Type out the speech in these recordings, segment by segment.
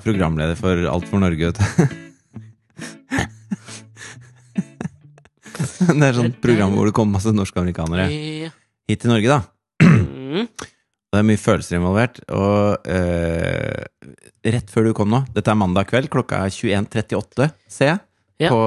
er programleder for Alt for Norge, vet du. Det er sånn program hvor det kommer masse norsk-amerikanere hit til Norge, da. Mm. Det er mye følelser involvert. Og eh, rett før du kom nå, dette er mandag kveld, klokka er 21.38, ser jeg, Ja. på,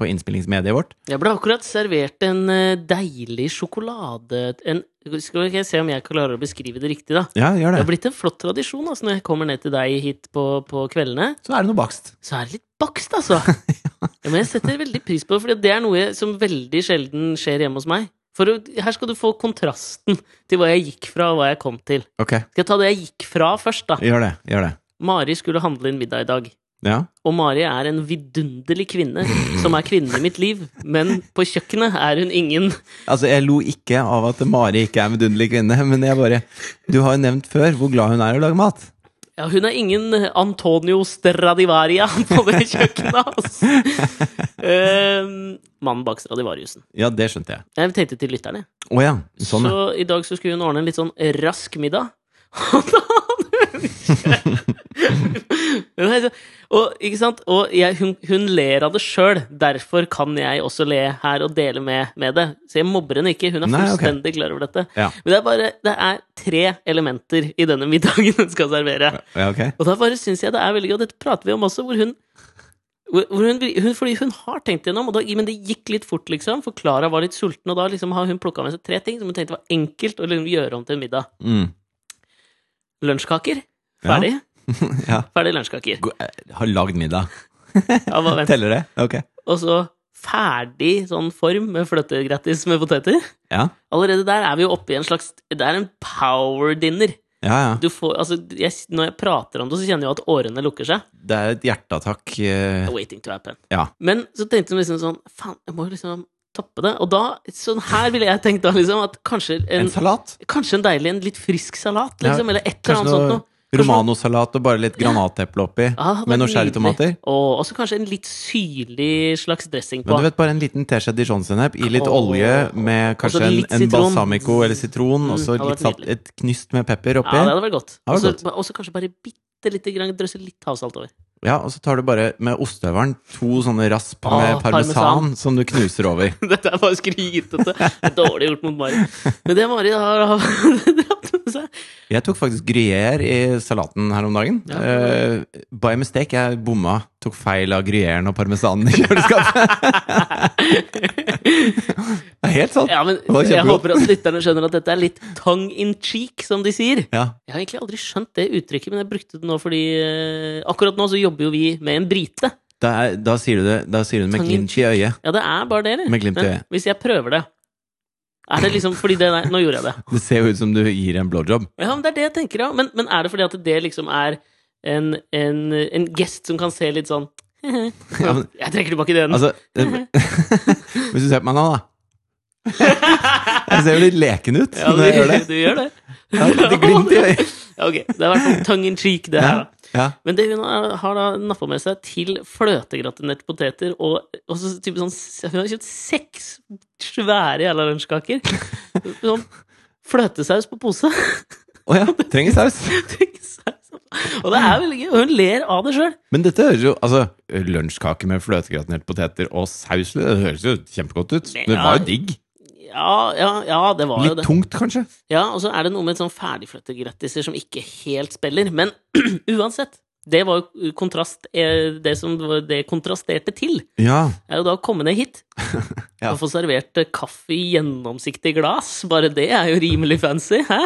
på innspillingsmediet vårt. Jeg ble akkurat servert en eh, deilig sjokolade en, Skal vi se om jeg klarer å beskrive det riktig, da. Ja, gjør Det det. har blitt en flott tradisjon altså, når jeg kommer ned til deg hit på, på kveldene. Så er det noe bakst. Så er det litt bakst, altså. ja, men jeg setter veldig pris på det, for det er noe som veldig sjelden skjer hjemme hos meg. For å, her skal du få kontrasten til hva jeg gikk fra, og hva jeg kom til. Ok, Skal jeg ta det jeg gikk fra først, da? gjør det. Gjør det. Mari skulle handle inn middag i dag. Ja. Og Mari er en vidunderlig kvinne som er kvinnen i mitt liv, men på kjøkkenet er hun ingen. Altså, jeg lo ikke av at Mari ikke er en vidunderlig kvinne, men jeg bare Du har jo nevnt før hvor glad hun er i å lage mat. Ja, hun er ingen Antonio Stradivaria på det kjøkkenet, altså. Uh, mannen bak Stradivariusen. Ja, det skjønte jeg. Jeg tenkte til lytterne. Oh, ja. Sånn, ja. Så i dag så skulle hun ordne en litt sånn rask middag. Og da Og, og jeg, hun, hun ler av det sjøl. Derfor kan jeg også le her og dele med, med det. Så jeg mobber henne ikke. Hun er fullstendig klar over dette. Ja. Men det er bare Det er tre elementer i denne middagen hun skal servere. ja, okay. Og da bare syns jeg det er veldig godt. Dette prater vi om også, hvor hun hun, hun, fordi hun har tenkt gjennom, da, men det gikk litt fort, liksom. For Klara var litt sulten, og da liksom har hun plukka med seg tre ting som hun tenkte var enkelt å liksom gjøre om til en middag. Mm. Lunsjkaker. Ferdig. Ja. Ferdig lunsjkaker. Har lagd middag. Ja. Teller det? Ok. Og så ferdig sånn form med fløtegrattis med poteter. Ja. Allerede der er vi jo oppe i en slags Det er en power dinner. Ja, ja. Du får, altså, jeg, når jeg prater om det, så kjenner jeg at årene lukker seg. Det er et hjerteattakk. Uh... Waiting to happen. Ja. Men så tenkte jeg liksom sånn Faen, jeg må liksom toppe det. Og da Sånn her ville jeg tenkt da, liksom, at kanskje en, En salat? kanskje en deilig, en litt frisk salat, Ja, liksom, eller et eller annet noe sånt noe- romanosalat og bare litt granateple oppi. Ja, det med noen sherrytomater. Og så kanskje en litt syrlig slags dressing på. Men du vet, bare en liten teskje dijon-sennep i litt oh, olje med kanskje en, litt en balsamico eller sitron, Mm, og så salt, et knyst med pepper oppi. ja, det hadde vært godt. Og Også kanskje bare bitte lite grann drøsse litt havsalt over. Ja, og så tar du bare med ostehøvelen to sånne rasp ah, med parmesan, parmesan. som du knuser over. Dette er bare skrytete. Dårlig gjort mot Mari. Men det Mari har, dratt med seg Jeg tok faktisk gruyère i salaten her om dagen. Ja. Uh, by mistake. Jeg bomma. Tok feil av gruyèren og parmesanen i kjøleskapet. det er helt sant. Ja, men Jeg håper at lytterne skjønner at dette er litt tongue in cheek, som de sier. Ja. Jeg har egentlig aldri skjønt det uttrykket, men jeg brukte det nå fordi uh, Akkurat nå så jobber jo vi med en brite. Da, er, da sier du det Da sier du det med glimt i øyet. Ja, det er bare det, eller? Med glimt i øyet. hvis jeg prøver det Er det liksom fordi det Nei, Nå gjorde jeg det. Det ser jo ut som du gir en blowjob. Ja, men det er det jeg tenker, ja. Men, men er det fordi at det liksom er en, en, en gest som kan se litt sånn Ja, men- Jeg trekker tilbake den. Altså Hvis du ser på meg nå, da. Jeg ser jo litt leken ut ja, når jeg gjør det. du gjør det. Ja, litt glimt i øyet. Ok, Det er i hvert fall tongue in cheek, det her. Ja, Men det hun har, har da nappa med seg til fløtegratinerte poteter og, og så type sånn Hun har kjøpt seks svære jævla lunsjkaker. Sånn fløtesaus på pose. Å ja, trenger saus. og det er veldig gøy. Og hun ler av det sjøl. Men dette høres jo Altså, lunsjkake med fløtegratinerte poteter og saus Det høres jo kjempegodt ut. Det var jo digg. Ja, ja, ja, det var jo Litt det. tungt, kanskje. Ja, Og så er det noe med sånn ferdigfløtegratiser som ikke helt spiller. Men uansett. Det var jo kontrast eh, Det som det kontrasterte til, Ja. er jo da å komme ned hit Ja. og få servert kaffe i gjennomsiktig glass. Bare det er jo rimelig fancy. Hæ?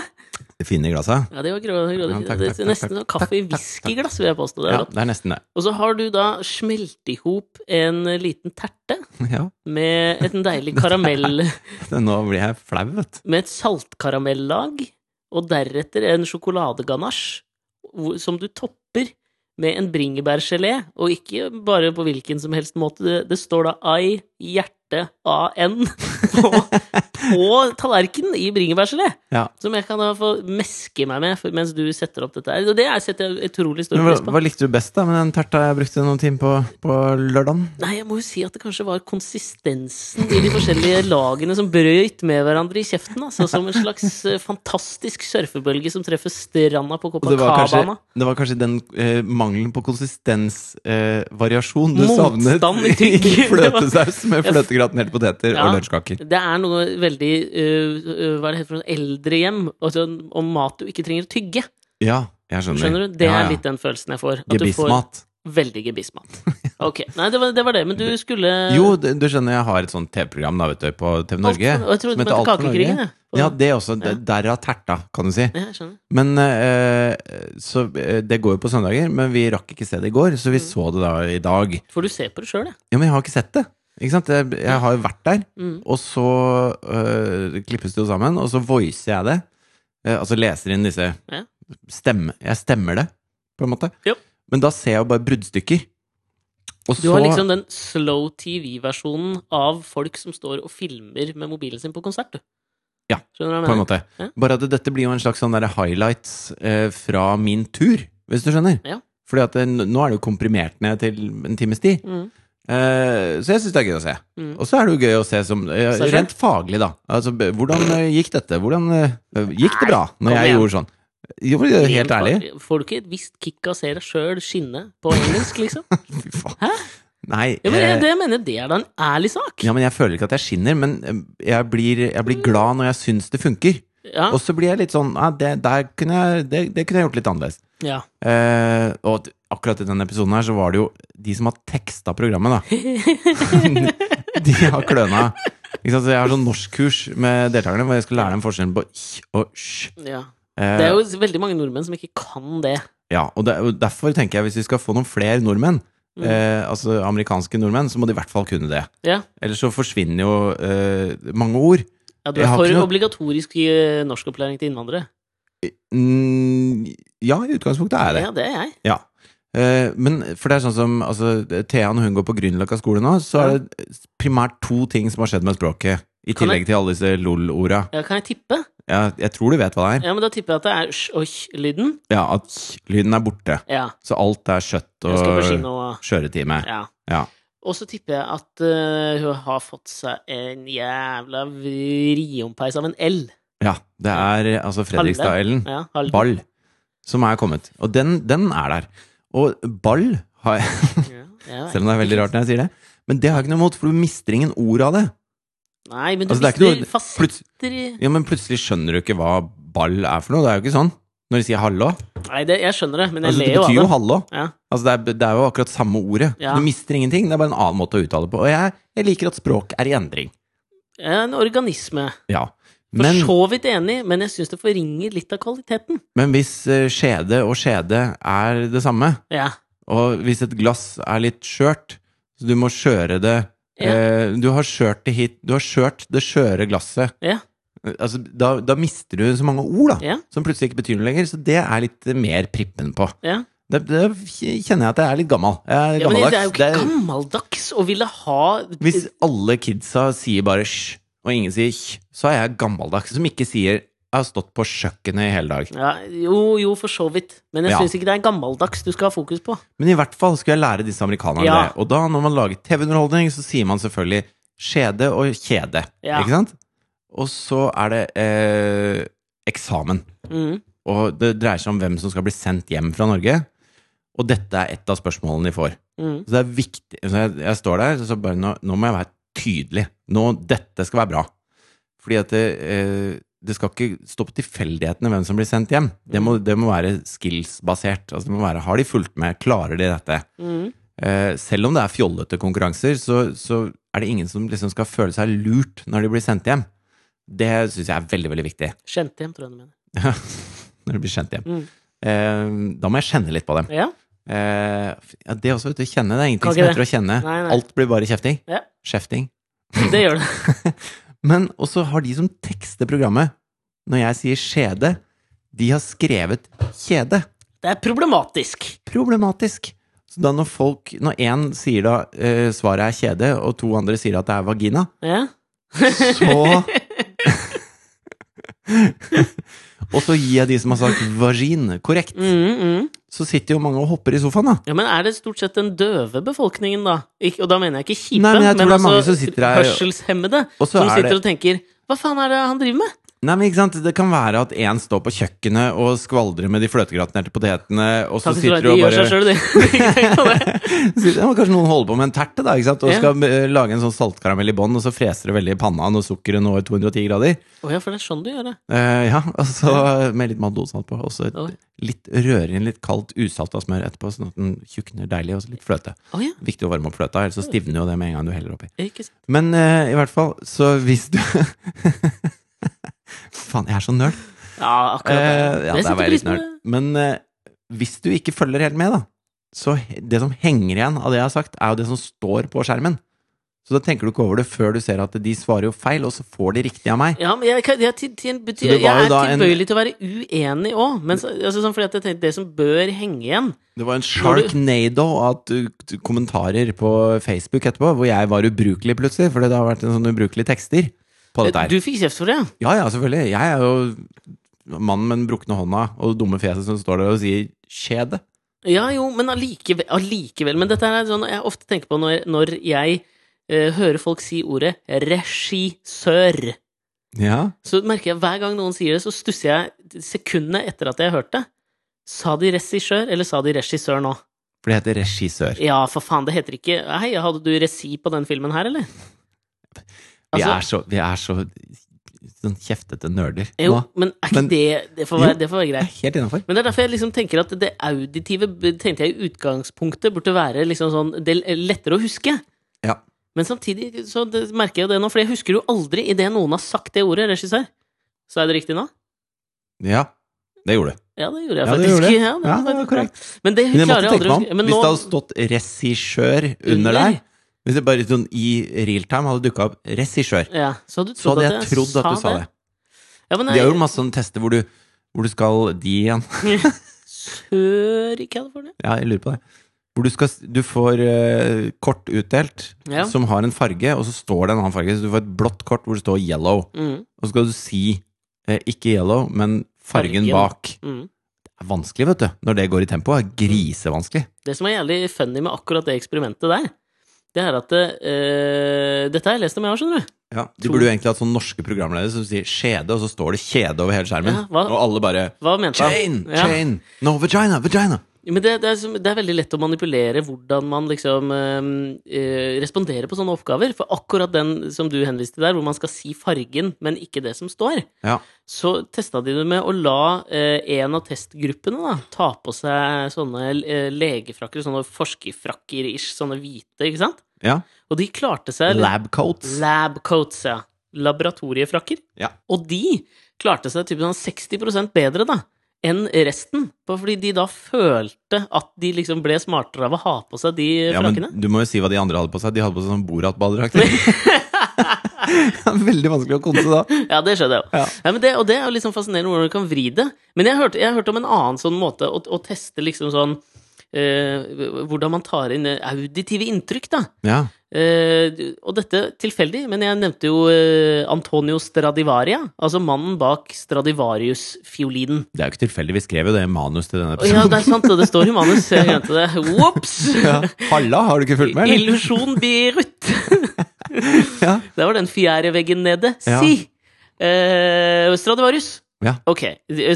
Fine glasset. Ja, det var grå, grå, Ja, takk, det er nesten sånn kaffe i whiskyglass, vil jeg påstå. Det Ja, det er nesten det. Og så har du da smelt i hop en liten terte Ja. med en deilig karamell Nå blir jeg flau, vet du. med et saltkaramellag, og deretter en sjokoladeganasje som du topper med en bringebærgelé, og ikke bare på hvilken som helst måte. Det, det står da I, hjerte, AN på, og tallerkenen i bringebærgelé. Ja. Som jeg kan få meske meg med mens du setter opp dette her. Og det er- setter jeg utrolig stor pris på. hva likte du best da med den terta jeg brukte noen timer på på lørdagen? Nei, jeg må jo si at det kanskje var konsistensen i de forskjellige lagene som brøyt med hverandre i kjeften. Altså, som en slags eh, fantastisk surfebølge som treffer stranda på Og det var kanskje, Copacabana. det var kanskje den eh, mangelen på konsistensvariasjon eh, du savnet Motstand i i fløtesaus med fløtegratinerte poteter Ja. og lunsjkaker. Det er noe veldig uh, uh, Hva er det heter for? Eldrehjem. Altså, om mat du ikke trenger å tygge. Ja, jeg skjønner. Skjønner du? Det ja, er litt den følelsen jeg får. At du får Gebissmat. veldig gebissmat. Ok. Nei, det var, det var det. Men du skulle Jo, du skjønner, jeg har et sånt TV-program da, vet du, på TV Norge. Alt- jeg trodde Alt for Kakekrigen, jeg. Ja, det også. Ja. Derav terta, kan du si. Ja, jeg skjønner. Men uh, Så det går jo på søndager, men vi rakk ikke se det i går, så vi Mm. så det da i dag. For du ser på det sjøl, jeg. Ja, men jeg har ikke sett det. Ikke sant? Jeg, jeg har jo vært der, Mm. og så øh, klippes det jo sammen, og så voicer jeg det. Eh, altså leser inn disse Ja. stemme, Jeg stemmer det, på en måte. Jo. Men da ser jeg jo bare bruddstykker. Og Du har liksom den slow TV-versjonen av folk som står og filmer med mobilen sin på konsert, du. Ja, du på en måte. Ja. Bare at dette blir jo en slags sånn der highlights eh, fra min tur, hvis du skjønner. Ja. Fordi at det, nå er det jo komprimert ned til en times tid. Mm. Eh, så jeg syns det er gøy å se. Mm. Og så er det jo gøy å se som eh? Rent faglig, da. Altså, hvordan eh, gikk dette? Hvordan gikk det bra når jeg gjorde sånn? Jo, helt ærlig. Får du ikke et visst kick av å se deg sjøl skinne på engelsk, liksom? Fy faen. Hæ? Nei. Ja, men jeg, det jeg mener det er da en ærlig sak. ja, men jeg føler ikke at jeg skinner, men jeg blir, jeg blir glad når jeg syns det funker. Ja. Og så blir jeg litt sånn ja, det, der kunne jeg, det, det kunne jeg gjort litt annerledes. ja. Eh, og akkurat i denne episoden her så var det jo de som har teksta programmet, da. de har kløna. Ikke sant? Så jeg har sånn norskkurs med deltakerne hvor jeg skal lære dem forskjellen på ch og sj. ja. Eh, Det er jo veldig mange nordmenn som ikke kan det. Ja, og det, og derfor tenker jeg hvis vi skal få noen flere nordmenn, Mm. eh, altså amerikanske nordmenn, så må de i hvert fall kunne det. Ja, Ellers så forsvinner jo eh, mange ord. Ja Du Jeg er for noe- obligatorisk eh, norskopplæring til innvandrere. Mm, ja, i utgangspunktet er det. Ja, det er jeg. Ja. Eh, men for det er sånn som altså, Thea, når hun går på Grünerløkka skole nå, så er det primært to ting som har skjedd med språket. I Kan tillegg til alle disse lol-orda. Ja, kan jeg tippe? Ja, jeg tror du vet hva det er. Ja, men Da tipper jeg at det er sj og kj-lyden. Ja, At lyden er borte. Ja. Så alt er kjøtt Jeg skal på og og skjøretime. Ja. Ja. Og så tipper jeg at uh, hun har fått seg en jævla vriompeis av en L. ja. Det er altså Fredrikstad-Ellen. Ja, Ball. Som er kommet. Og den, den er der. Og ball har jeg Ja, jeg Selv om det er veldig rart når jeg sier det. Men det har jeg ikke noe imot, for du mister ingen ord av det. Nei, men du Altså, er mister noe- fasetter i Ja, Men plutselig skjønner du ikke hva ball er for noe. Det er jo ikke sånn. Når de sier 'hallo'? Nei, det, jeg skjønner det, men jeg Altså, ler jo av det. det. hallå. Ja. Altså, det, er, det er jo akkurat samme ordet. Ja. Du mister ingenting. Det er bare en annen måte å uttale det på. Og jeg, jeg liker at språk er i endring. En organisme. Ja. For så vidt enig, men jeg syns det forringer litt av kvaliteten. men hvis eh, skjede og skjede er det samme, Ja. og hvis et glass er litt skjørt, så du må skjøre det Ja. eh, Du har skjørt det hit Du har skjørt det skjøre glasset. Ja. Altså, da, da mister du så mange ord, da. Ja. Som plutselig ikke betyr noe lenger. Så det er litt mer prippen på. ja. Det, det kjenner jeg at jeg er litt gammel. Jeg er ja men det er jo ikke er- gammeldags å ville ha Hvis alle kidsa sier bare sj, og ingen sier kj, så er jeg gammeldags. Som ikke sier 'jeg har stått på kjøkkenet i hele dag'. ja, Jo, jo, for så vidt. Men jeg Ja. syns ikke det er gammeldags du skal ha fokus på. Men i hvert fall skal jeg lære disse amerikanerne Ja. det. Og da, når man lager TV-underholdning, så sier man selvfølgelig skjede og kjede. Ja. Ikke sant? Og så er det eh, eksamen. Mm. Og det dreier seg om hvem som skal bli sendt hjem fra Norge. Og dette er et av spørsmålene de får. Mm. Så det er viktig jeg, jeg står der, så bare nå, nå må jeg være tydelig. Nå, dette skal være bra. Fordi at det, eh, det skal ikke stå på tilfeldighetene hvem som blir sendt hjem. Det må, det må være skills-basert. Altså det må være, Har de fulgt med? Klarer de dette? Mm. Eh, selv om det er fjollete konkurranser, så, så er det ingen som liksom skal føle seg lurt når de blir sendt hjem. Det syns jeg er veldig, veldig viktig. Kjente hjem, tror jeg du mener. når du blir kjent hjem. Mm. Eh, da må jeg kjenne litt på dem. Ja. Eh, ja, det også, vet du. Kjenne. Det er ingenting som heter å kjenne. Nei, nei. Alt blir bare kjefting. Ja. Kjefting. Det gjør det. Men også har de som tekster programmet, når jeg sier skjede, de har skrevet kjede. Det er problematisk. Problematisk. Så da når folk Når én sier da uh, svaret er kjede, og to andre sier at det er vagina, Ja. så Og så gir jeg de som har sagt vagin korrekt. Mm, mm. Så sitter jo mange og hopper i sofaen, da. Ja, Men er det stort sett den døve befolkningen, da? Ik og da mener jeg ikke kjipe, Nei, men jeg tror det er mange altså som sitter her- hørselshemmede, som er sitter det- og tenker Hva faen er det han driver med? Nei, men ikke sant? Det kan være at én står på kjøkkenet og skvaldrer med de fløtegratinerte potetene, og så sitter du og gjør bare seg selv, de. Det. Ja, Kanskje noen holder på med en terte da, ikke sant? og Ja. skal eh, lage en sånn saltkaramell i bånn, og så freser det veldig i panna når sukkeret når 210 grader. Å ja, for det er sånn du gjør det. Uh, ja, og så med litt mandelsalt på. Og så rører litt røre inn litt kaldt usalta smør etterpå, sånn at den tjukner deilig, og så litt fløte. Å ja, Viktig å varme opp fløta, ellers så stivner jo det med en gang du heller oppi. Men uh, i hvert fall, så hvis du Faen, jeg er så nerd. Ja, akkurat. Eh, ja, det der var jeg litt nerd. Men uh, hvis du ikke følger helt med, da, så det som henger igjen av det jeg har sagt, er jo det som står på skjermen. Så da tenker du ikke over det før du ser at de svarer jo feil, og så får de riktig av meg. Ja, men jeg, jeg, jeg, jeg er tilbøyelig til å være uenig òg, men så, altså, sånn fordi at jeg tenkte det som bør henge igjen Det var en sharknado av uh, kommentarer på Facebook etterpå, hvor jeg var ubrukelig plutselig, fordi det har vært en sånn ubrukelige tekster på dette her. Du fikk kjeft for det, ja? Ja, selvfølgelig. Jeg er jo mannen med den brukne hånda og det dumme fjeset som står der og sier 'skjede'. Ja, jo, men allikevel, allikevel Men dette er sånn jeg ofte tenker på når, når jeg uh, hører folk si ordet regissør. Ja. Så merker jeg hver gang noen sier det, så stusser jeg sekundene etter at jeg har hørt det. Sa de regissør, eller sa de regissør nå? For det heter regissør. Ja, for faen, det heter ikke Hei, hadde du regi på den filmen her, eller? Vi Altså- er så, vi er så sånn kjeftete nerder Jo, nå. men Men- det Det får Jo. være, det får være greit. helt innafor. Men det er derfor jeg liksom tenker at det auditive tenkte jeg i utgangspunktet burde være liksom sånn Det er lettere å huske. Ja. Men samtidig så merker jeg jo det nå, for jeg husker jo aldri idet noen har sagt det ordet, regissør. Så er det riktig nå? Ja, det gjorde du. Ja, det gjorde jeg Ja, det faktisk. gjorde det. Ja, det Ja, det var korrekt. Men det jeg klarer måtte jeg aldri å om. huske. Hvis det hadde stått regissør under der, hvis det bare sånn i realtime hadde dukka opp regissør, ja, så hadde du så hadde jeg trodd at du sa det. Ja, men De har jo masse sånne tester hvor du, hvor du skal De igjen. Sør i California? Ja, jeg lurer på det. Hvor du, skal, du får uh, kort utdelt Ja. som har en farge, og så står det en annen farge. Så du får et blått kort hvor det står yellow. Mm, Og så skal du si eh, ikke yellow, men fargen Fargen. bak. mm. Det er vanskelig, vet du. Når det går i tempo. Er grisevanskelig. Det som er jævlig funny med akkurat det eksperimentet der, det er at eh, Dette har jeg lest om, jeg òg, skjønner du. Ja, De burde jo egentlig hatt sånn norske programledere som sier 'skjede', og så står det 'kjede' over hele skjermen. Ja, hva- og alle bare Hva mente? Chain! Ja. Chain! No, vagina! Vagina! Men det, det, er, det er veldig lett å manipulere hvordan man liksom eh, eh, responderer på sånne oppgaver. For akkurat den som du henviste der, hvor man skal si fargen, men ikke det som står, Ja. så testa de det med å la eh, en av testgruppene da, ta på seg sånne eh, legefrakker, sånne forskerfrakker-ish, sånne hvite, ikke sant? ja. Og de klarte seg Labcoats. Labcoats, Lab ja. Laboratoriefrakker. Ja. Og de klarte seg typ sånn 60% bedre, da, enn resten. Fordi de da følte at de liksom ble smartere av å ha på seg de Ja, men du må jo si hva de andre hadde på seg. De hadde på seg sånn Borat-badedrakt. Veldig vanskelig å konse da. Ja, det skjønner jeg jo. Ja. Ja, men det, og det er jo liksom fascinerende hvordan du kan vri det. Men jeg hørte, jeg hørte om en annen sånn måte å, å teste liksom sånn eh, Hvordan man tar inn auditive inntrykk, da. Ja. Eh, og dette tilfeldig, men jeg nevnte jo eh, Antonio Stradivaria, altså mannen bak Stradivarius-fiolinen. Det er jo ikke tilfeldig. Vi skrev jo det i manus til denne episoden. Ja, det er sant, det står i manus. Jeg glemte det. Ops! Ja. Halla, har du ikke fulgt med, eller? Illusjon Beirut. Ja. Der var den fjerde veggen nede. Ja. Si! Eh, Stradivarius. Ja. Ok,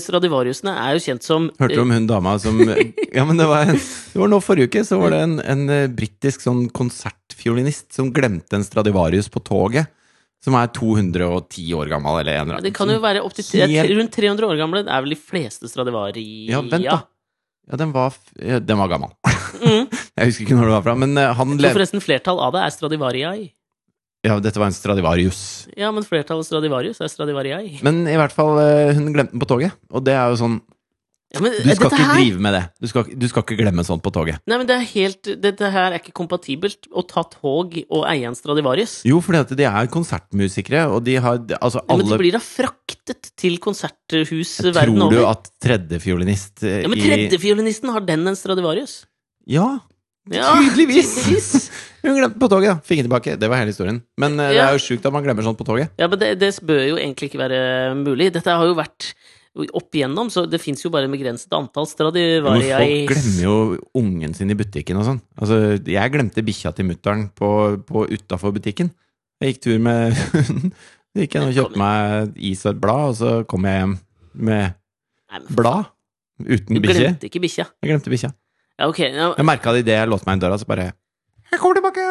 Stradivariusene er jo kjent som Hørte du om hun dama som Ja, men det var, det var nå forrige uke, så var det en, en eh, britisk sånn konsertfiolinist som glemte en Stradivarius på toget. Som er 210 år gammel, eller en eller annen. Det kan jo være opp til Helt- rundt 300 år gamle. Er vel de fleste Stradivari... Ja, vent da. Ja, den var, ja, den var gammel. Mm. Jeg husker ikke når det var fra, men eh, han levde forresten, flertall av det er Stradivariai. Ja, dette var en Stradivarius. Ja, men flertallet Stradivarius er Stradivariai. Men i hvert fall, eh, hun glemte den på toget. Og det er jo sånn Ja, men, Du skal ikke her, drive med det. Du skal, du skal ikke glemme sånt på toget. Nei, men det er helt Dette her er ikke kompatibelt å ta tog og eie en Stradivarius. Jo, fordi at de er konsertmusikere, og de har Altså, Ja, men de blir da fraktet til konserthus Tror verden du at tredjefiolinist i... Ja, men tredjefiolinisten, har den en Stradivarius? Ja, Ja, Tydeligvis! tydeligvis. Hun glemte på toget, da. Fikk den tilbake. Det var hele historien. Men eh, det Ja. er jo sjukt at man glemmer sånt på toget. Ja, men det, det bør jo egentlig ikke være mulig. Dette har jo vært opp igjennom, så det fins jo bare begrenset antall Men folk glemmer jo ungen sin i butikken og sånn. Altså, jeg glemte bikkja til mutter'n på, på utafor butikken. Jeg gikk tur med hunden. Så gikk jeg og kjøpte meg is og et blad, og så kom jeg hjem med Nei, men blad. Uten Du bikkje. glemte ikke bikkja. Jeg glemte bikkja. Ja, ok. Ja, Jeg merka det idet jeg låste meg inn døra, så bare Jeg kommer tilbake!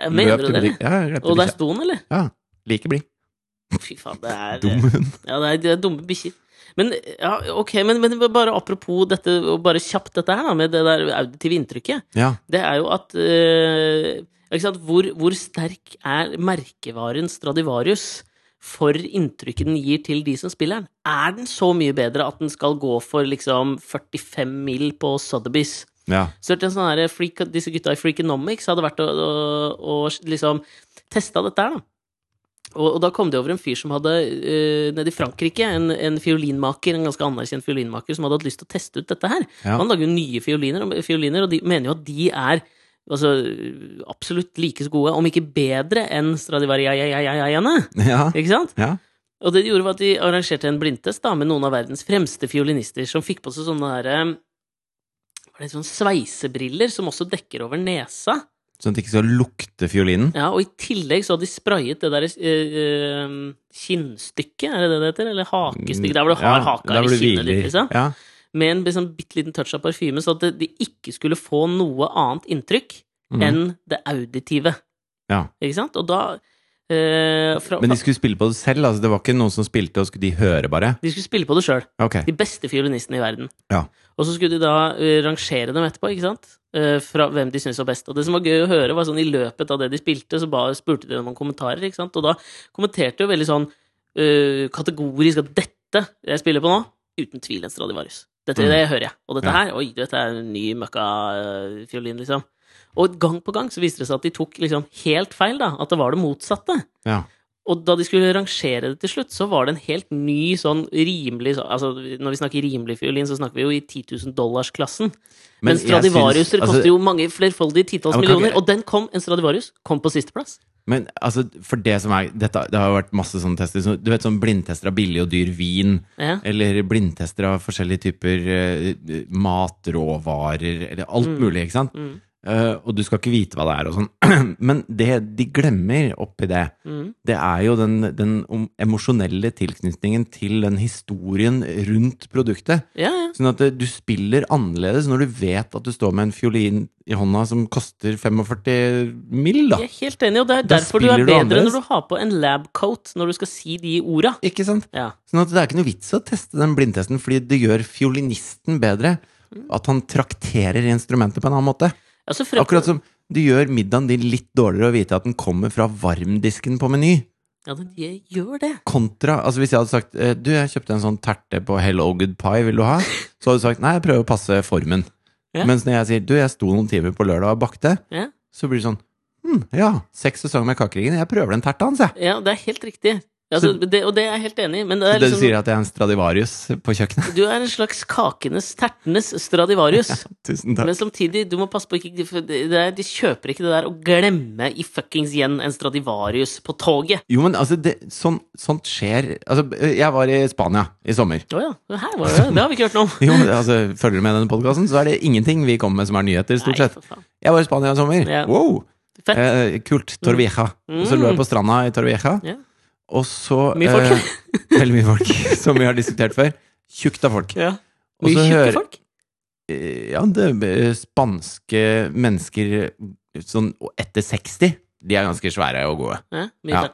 jeg mener du det? Ja, Og der sto han, eller? Ja. Like blid. Fy faen, det er Dum hund. Ja, det er, det er dumme bikkjer. Men ja, ok, men, men bare apropos dette, og bare kjapt dette her, da, med det der auditive inntrykket. Ja. Det er jo at øh, ikke sant? Hvor, hvor sterk er merkevaren Stradivarius for inntrykket den gir til de som spiller den? Er den så mye bedre at den skal gå for liksom 45 mil på Sotheby's? ja. Så hørte jeg sånn her, freak, disse gutta i Freakonomics hadde vært og, og, og liksom testa dette her, da. Og, og da kom det over en fyr som hadde uh, nede i Frankrike, en, en fiolinmaker, en ganske anerkjent fiolinmaker, som hadde hatt lyst til å teste ut dette her. Ja. Han lager jo nye fioliner, og- fioliner, og de mener jo at de er altså, absolutt like så gode, om ikke bedre, enn Stradivariaiaiaiaiaiene. Ja. Ikke sant? ja. Og det de gjorde, var at de arrangerte en blindtest da, med noen av verdens fremste fiolinister, som fikk på seg sånne derre Var er det, sånne sveisebriller som også dekker over nesa. Sånn at det ikke skal lukte fiolinen. Ja, og i tillegg så hadde de sprayet det der øh, eh, kinnstykket, er det det det heter? Eller hakestykket, der hvor du har haka der hvor i kinnet ditt, liksom. Ja. Med en liksom, bitte liten touch av parfyme, så at de ikke skulle få noe annet inntrykk mm. enn det auditive. ja. Ikke sant? Og da eh, fra, Men de skulle spille på det selv? Altså, det var ikke noen som spilte, og skulle de høre bare? de skulle spille på det sjøl. Ok. De beste fiolinistene i verden. Ja. Og så skulle de da uh, rangere dem etterpå, ikke sant? Uh, fra hvem de syntes var best. Og det som var gøy å høre, var sånn i løpet av det de spilte, så bare spurte de dem om kommentarer, ikke sant? Og da kommenterte jo veldig sånn uh, kategorisk at dette jeg spiller på nå, uten tvil en Stradivarius. Dette Mm. det hører jeg. Og dette her, oi, dette er en ny møkka-fiolin, liksom. Og gang på gang så viste det seg at de tok liksom helt feil, da. At det var det motsatte. Ja. Og da de skulle rangere det til slutt, så var det en helt ny sånn rimelig altså Når vi snakker rimelig fiolin, så snakker vi jo i 10 000 dollars-klassen. Men, Mens Stradivariuser altså, koster jo mange flerfoldige titalls millioner. ikke- Og den kom, en Stradivarius kom på sisteplass. Men altså, for det som er dette, Det har jo vært masse sånne tester. Så, du vet sånn blindtester av billig og dyr vin. Ja. Eller blindtester av forskjellige typer eh, matråvarer. Eller alt Mm. mulig, ikke sant? Mm. Eh, og du skal ikke vite hva det er og sånn. Men det de glemmer oppi det, Mm. det er jo den, den emosjonelle tilknytningen til den historien rundt produktet. Ja, ja. Sånn at eh, du spiller annerledes når du vet at du står med en fiolin i hånda som koster 45 mill., da. Jeg er helt enig, og det er derfor du er bedre du når du har på en labcoat når du skal si de orda. Ikke sant? Ja. Sånn at det er ikke noe vits å teste den blindtesten, fordi det gjør fiolinisten bedre. Mm. At han trakterer instrumentet på en annen måte. Altså, fra, Akkurat som du gjør middagen din litt dårligere å vite at den kommer fra varmdisken på Meny. Ja, jeg gjør det. Kontra altså Hvis jeg hadde sagt eh, Du, jeg kjøpte en sånn terte på Hello Good Pie, vil du ha? Så hadde du sagt nei, jeg prøver å passe formen. Ja. Mens når jeg sier du, jeg sto noen timer på lørdag og bakte, Ja. så blir det sånn hm, ja, seks sesonger med Kakeriggen, jeg prøver den terta hans, jeg. Ja, det er helt riktig. Altså, det, og det er jeg helt enig i, men det er liksom, du sier at jeg er en Stradivarius på kjøkkenet? Du er en slags kakenes, tertenes Stradivarius. Tusen takk. Men samtidig, du må passe på ikke de, De kjøper ikke det der å glemme i fuckings igjen en Stradivarius på toget. Jo, men altså, det, sånn, sånt skjer Altså, jeg var i Spania i sommer. Å ja. Her var det. Det har vi ikke hørt noe om. Jo, altså, Følger du med i denne podkasten, så er det ingenting vi kommer med som er nyheter, stort sett. Nei. Jeg var i Spania i sommer. Ja. Wow! Fett. Eh, kult. Torvieja. Og så lå jeg på stranda i Torvieja. Ja. Og så Mye folk. eh, Veldig mye folk, som vi har diskutert før. Tjukt av folk. Ja. Mye tjukke hører- folk. Eh, Ja, det er spanske mennesker sånn etter 60. De er ganske svære og gode. Ja, mye Ja.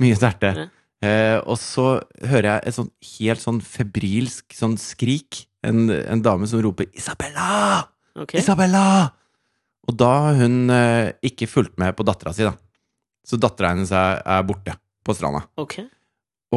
Mye sterte. Ja. Eh, og så hører jeg et sånn helt sånn febrilsk sånn skrik. En, en dame som roper 'Isabella! Okay. Isabella!' Og da har hun eh, ikke fulgt med på dattera si, da. Så dattera hennes er, er borte på stranda. Okay.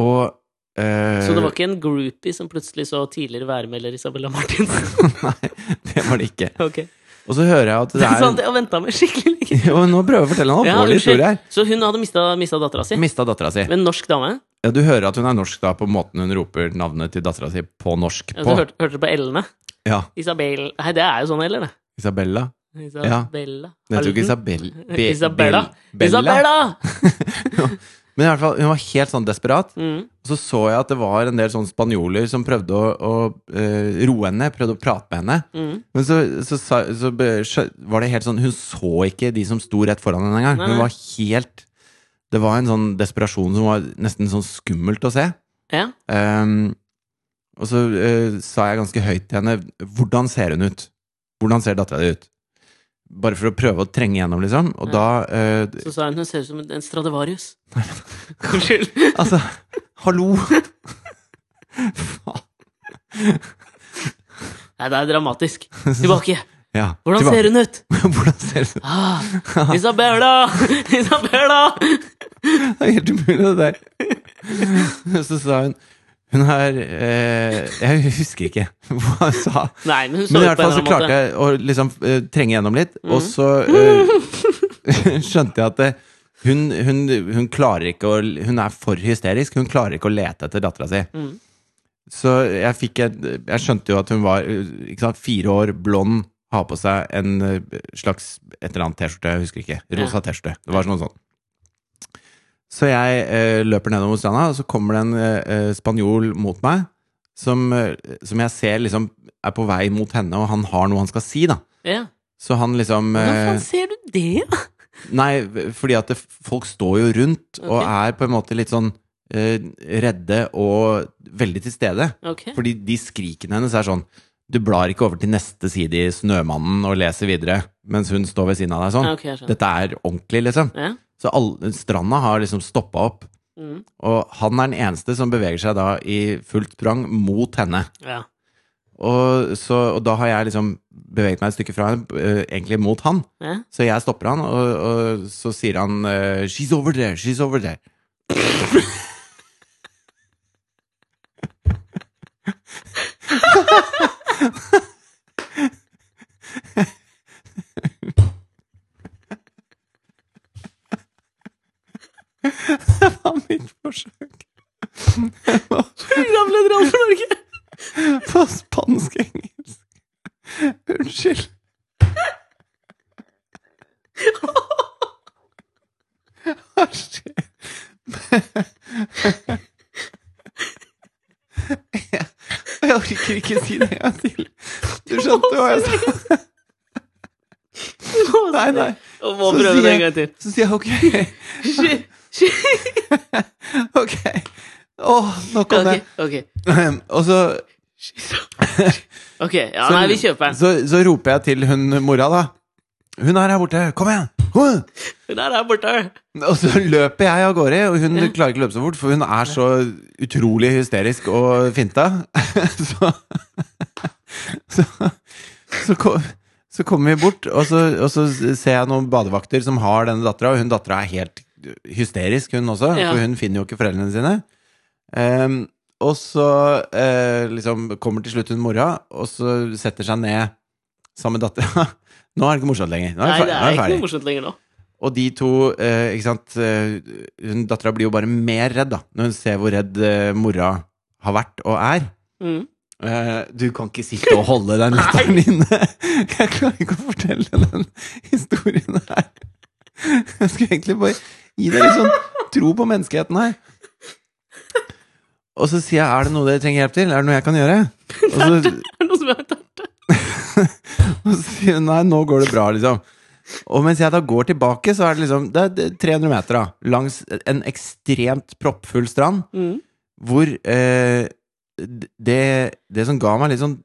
Og eh, Så det var ikke en groupie som plutselig så tidligere værmelder Isabella Martinsen? Nei, det var det ikke. Okay. Og så hører jeg at det Sånn, er jeg har venta meg skikkelig lenge. Jo, nå prøver jeg å fortelle en alvorlig ja, historie her. Så hun hadde mista, mista dattera si? Mista dattera si. Men norsk dame? Ja, du hører at hun er norsk da på måten hun roper navnet til dattera si på norsk Ja, du hørte, hørte du på L-ene? Ja. Isabel Nei, det er jo sånn L, det. Isabella. Isabella. Jeg tror ikke Isabel... Be- Isabella. Bella. Isabella! Men i hvert fall, hun var helt sånn desperat. Mm. Og så så jeg at det var en del sånne spanjoler som prøvde å, å uh, roe henne, prøvde å prate med henne. Mm. Men så, så, så, så var det helt sånn Hun så ikke de som sto rett foran henne engang. Hun var helt Det var en sånn desperasjon som var nesten sånn skummelt å se. Ja. Um, og så uh, sa jeg ganske høyt til henne Hvordan ser hun ut? Hvordan ser dattera di ut? Bare for å prøve å trenge gjennom, liksom. Og da uh, Så sa hun hun ser ut som en Stradivarius. Unnskyld. Altså, hallo! Faen. Nei, det er dramatisk. Tilbake. Ja, Hvordan tilbake. ser hun ut? Hvordan ser hun ut? Ah, Isabella! Isabella! Det er helt umulig, det der. Så sa hun Hun er eh, Jeg husker ikke hva hun sa. Nei, men Men i hvert fall så klarte jeg å liksom uh, trenge gjennom litt, og Mhm. så uh, skjønte jeg at det, hun, hun, hun klarer ikke å Hun er for hysterisk. Hun klarer ikke å lete etter dattera si. Mm. Så jeg fikk et Jeg skjønte jo at hun var eh, sant, fire år, blond, har på seg en eh, slags et eller annet T-skjorte, jeg husker ikke. Rosa T-skjorte. Det var sånn sånn. Så jeg eh, løper nedover stranda, og så kommer det en eh, spanjol mot meg, som, eh, som jeg ser liksom er på vei mot henne, og han har noe han skal si, da. Ja. Så han liksom Hvordan eh, ser du det? Nei, fordi at det, folk står jo rundt og er på en måte litt sånn eh, redde og veldig til stede. Okay. Fordi de skrikene hennes er sånn Du blar ikke over til neste side i Snømannen og leser videre mens hun står ved siden av deg sånn. Ja, ok, jeg skjønner. Dette er ordentlig, liksom. Ja. Så all, stranda har liksom stoppa opp. Mm. Og han er den eneste som beveger seg da i fullt sprang mot henne. ja. Og, så, og da har jeg liksom beveget meg et stykke fra henne, eh, egentlig mot han. ja. Så jeg stopper han, og, og så sier han eh, She's over there, she's over there. Det var mitt forsøk Programleder Alf Norge! på spansk-engelsk. Unnskyld. Hva skjer? Jeg, jeg orker ikke si det en gang til. Du skjønte hva jeg sa? Nei, nei. Så sier jeg-. Så sier jeg ok. Åh, nok om det. Ok, ok. Og så, Ok, ja, så, nei, vi kjøper den. så, så roper jeg til hun mora, da. Hun er her borte. Kom igjen! Hun! Hun er her borte. Og så løper jeg av gårde, og hun klarer ikke å løpe så fort, for hun er så utrolig hysterisk og finta. Så Så, så, kom, så kommer vi bort, og så, og så ser jeg noen badevakter som har denne dattera, og hun dattera er helt hysterisk, hun også, Ja. for hun finner jo ikke foreldrene sine. Ehm, og så uh, liksom kommer til slutt hun mora, og så setter seg ned sammen med dattera. Nå er det ikke morsomt lenger. Nå er Nei, det fer- nå er ikke noe morsomt lenger nå. Og de to, uh, ikke sant eh, hun Dattera blir jo bare mer redd, da, når hun ser hvor redd mora har vært og er. Mm. Du kan ikke sitte og holde den latteren inne! Jeg klarer ikke å fortelle den historien her. Jeg skulle egentlig bare gi deg litt sånn tro på menneskeheten her. Og så sier jeg 'er det noe dere trenger hjelp til'? Er det noe jeg kan gjøre? Og så, Er det noe som det? og så sier hun 'nei, nå går det bra', liksom. Og mens jeg da går tilbake, så er det liksom Det er det er 300 meter, da. Langs en ekstremt proppfull strand. Mm. Hvor eh, det, det som ga meg litt sånn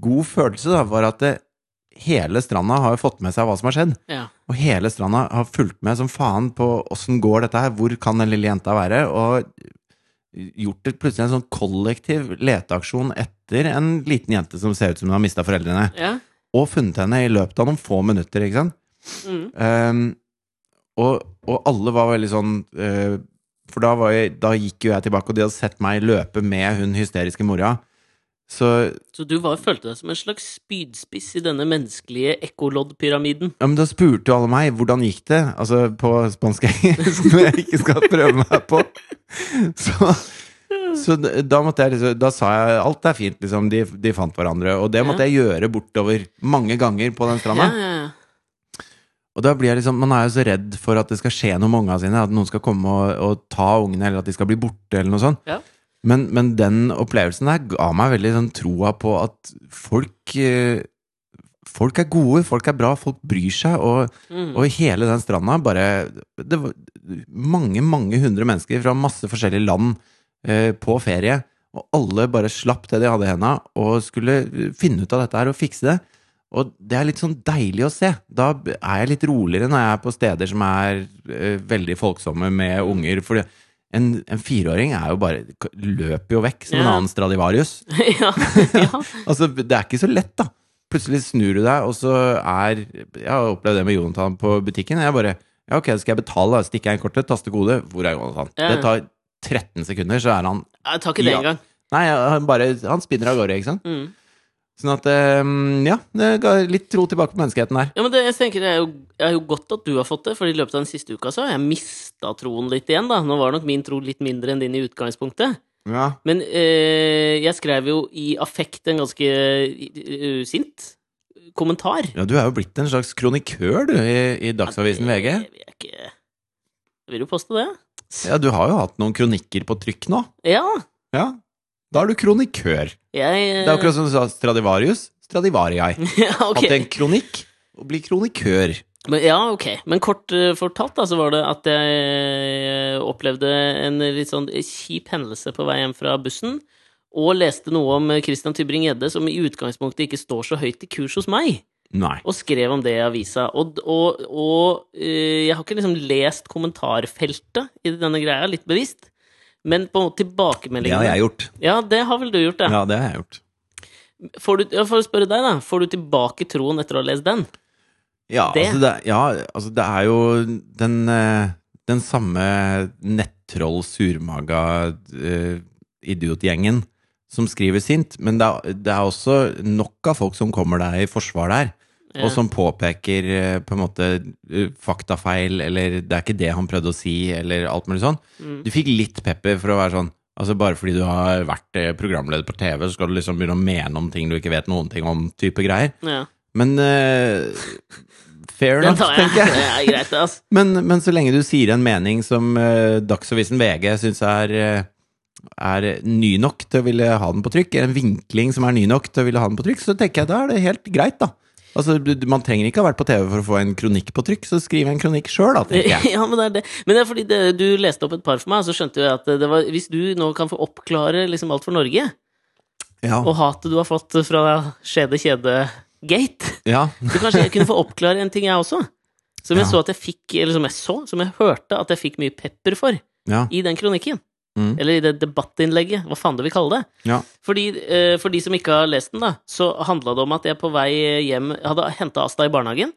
god følelse, da, var at det, hele stranda har jo fått med seg hva som har skjedd. Ja. Og hele stranda har fulgt med som faen på åssen går dette her, hvor kan den lille jenta være? Og gjort det plutselig en sånn kollektiv leteaksjon etter en liten jente som ser ut som hun har mista foreldrene. ja. Og funnet henne i løpet av noen få minutter, ikke sant? Mm. Um, og, og alle var veldig sånn uh, For da, var jeg, da gikk jo jeg tilbake, og de hadde sett meg løpe med hun hysteriske mora. Så Så du var, følte deg som en slags spydspiss i denne menneskelige ekkoloddpyramiden. ja, men da spurte jo alle meg hvordan gikk det, altså på spansk engelsk, når jeg ikke skal prøve meg på. Så, Så da jeg liksom Da sa jeg alt er fint, liksom. De, de fant hverandre. Og det måtte jeg gjøre bortover mange ganger på den Ja, stranda. ja, ja. Og da blir jeg liksom Man er jo så redd for at det skal skje noe med ungene sine. At noen skal komme og, og ta ungene, eller at de skal bli borte, eller noe sånt. Men, men den opplevelsen der ga meg veldig sånn troa på at folk eh, Folk er gode, folk er bra, folk bryr seg, og, Mm. og hele den stranda bare Det var mange, mange hundre mennesker fra masse forskjellige land eh, på ferie, og alle bare slapp det de hadde i henda, og skulle finne ut av dette her og fikse det. Og det er litt sånn deilig å se. Da er jeg litt roligere når jeg er på steder som er eh, veldig folksomme med unger. For en, en fireåring er jo bare løper jo vekk som en annen Stradivarius. ja, ja. Altså, det er ikke så lett, da. Plutselig snur du deg, og så er Jeg har opplevd det med Jonathan på butikken. Jeg bare Ja, ok, skal jeg betale? Stikker jeg inn kortet, taster kode. Hvor er Jonathan? Ja. Det tar 13 sekunder, så er han Jeg tar ikke det Ja. engang. Nei, han bare Han spinner av gårde, ikke sant? Mm. Sånn at eh, Ja, det ga litt tro tilbake på menneskeheten der. Ja, men det, jeg tenker det er, jo, det er jo godt at du har fått det, for i løpet av den siste uka så har jeg mista troen litt igjen, da. Nå var nok min tro litt mindre enn din i utgangspunktet. Ja. Men eh, jeg skrev jo i affekt en ganske uh, sint kommentar. ja, du er jo blitt en slags kronikør, du, i, i Dagsavisen VG. Jeg, jeg, jeg Vil jo poste det? Ja, du har jo hatt noen kronikker på trykk nå. Ja. Ja. Da er du kronikør. Jeg Det er akkurat som du sa Stradivarius. Stradivarii. ja, ok. Hatt en kronikk, og bli kronikør. Men, ja, ok. Men kort eh, fortalt da, så var det at jeg eh, opplevde en litt sånn kjip hendelse på vei hjem fra bussen, og leste noe om Christian Tybring-Gjedde som i utgangspunktet ikke står så høyt i kurs hos meg, Nei. og skrev om det i avisa. Og, og, og eh, jeg har ikke liksom lest kommentarfeltet i denne greia, litt bevisst, men på Det tilbakemeldingene har jeg gjort. Ja, det har vel du gjort, ja. Ja, det har jeg gjort. Får du, For å spørre deg, da. Får du tilbake troen etter å ha lest den? Ja, Det- Altså, det, ja altså det er jo den, eh, den samme nettroll-surmaga eh, idiotgjengen som skriver sint, men det er, det er også nok av folk som kommer deg i forsvar der, Ja. og som påpeker eh, på en måte eh, faktafeil, eller det er ikke det han prøvde å si, eller alt mulig sånn. Mm. Du fikk litt pepper for å være sånn Altså Bare fordi du har vært eh, programleder på TV, så skal du liksom begynne å mene om ting du ikke vet noen ting om, type greier. Ja. Men uh, fair enough, jeg. tenker jeg. Det er greit, altså. Men, men så lenge du sier en mening som uh, Dagsavisen VG syns er, uh, er ny nok til å ville ha den på trykk, en vinkling som er ny nok til å ville ha den på trykk, så tenker jeg da er det helt greit, da. Altså, Man trenger ikke ha vært på TV for å få en kronikk på trykk, så skriv en kronikk sjøl, da, tenker jeg. Ja, men det er det. Men det er fordi det, du leste opp et par for meg, så skjønte jeg at det var Hvis du nå kan få oppklare liksom alt for Norge, Ja. og hatet du har fått fra Skjede Kjede-gate ja. Så kanskje jeg kunne få oppklare en ting, jeg også. Som jeg Ja. så at jeg fikk, eller som jeg så, som jeg hørte at jeg fikk mye pepper for ja. i den kronikken. Mm. Eller i det debattinnlegget, hva faen du vil kalle det. Ja. Fordi, eh, for de som ikke har lest den, da, så handla det om at jeg på vei hjem hadde henta Asta i barnehagen.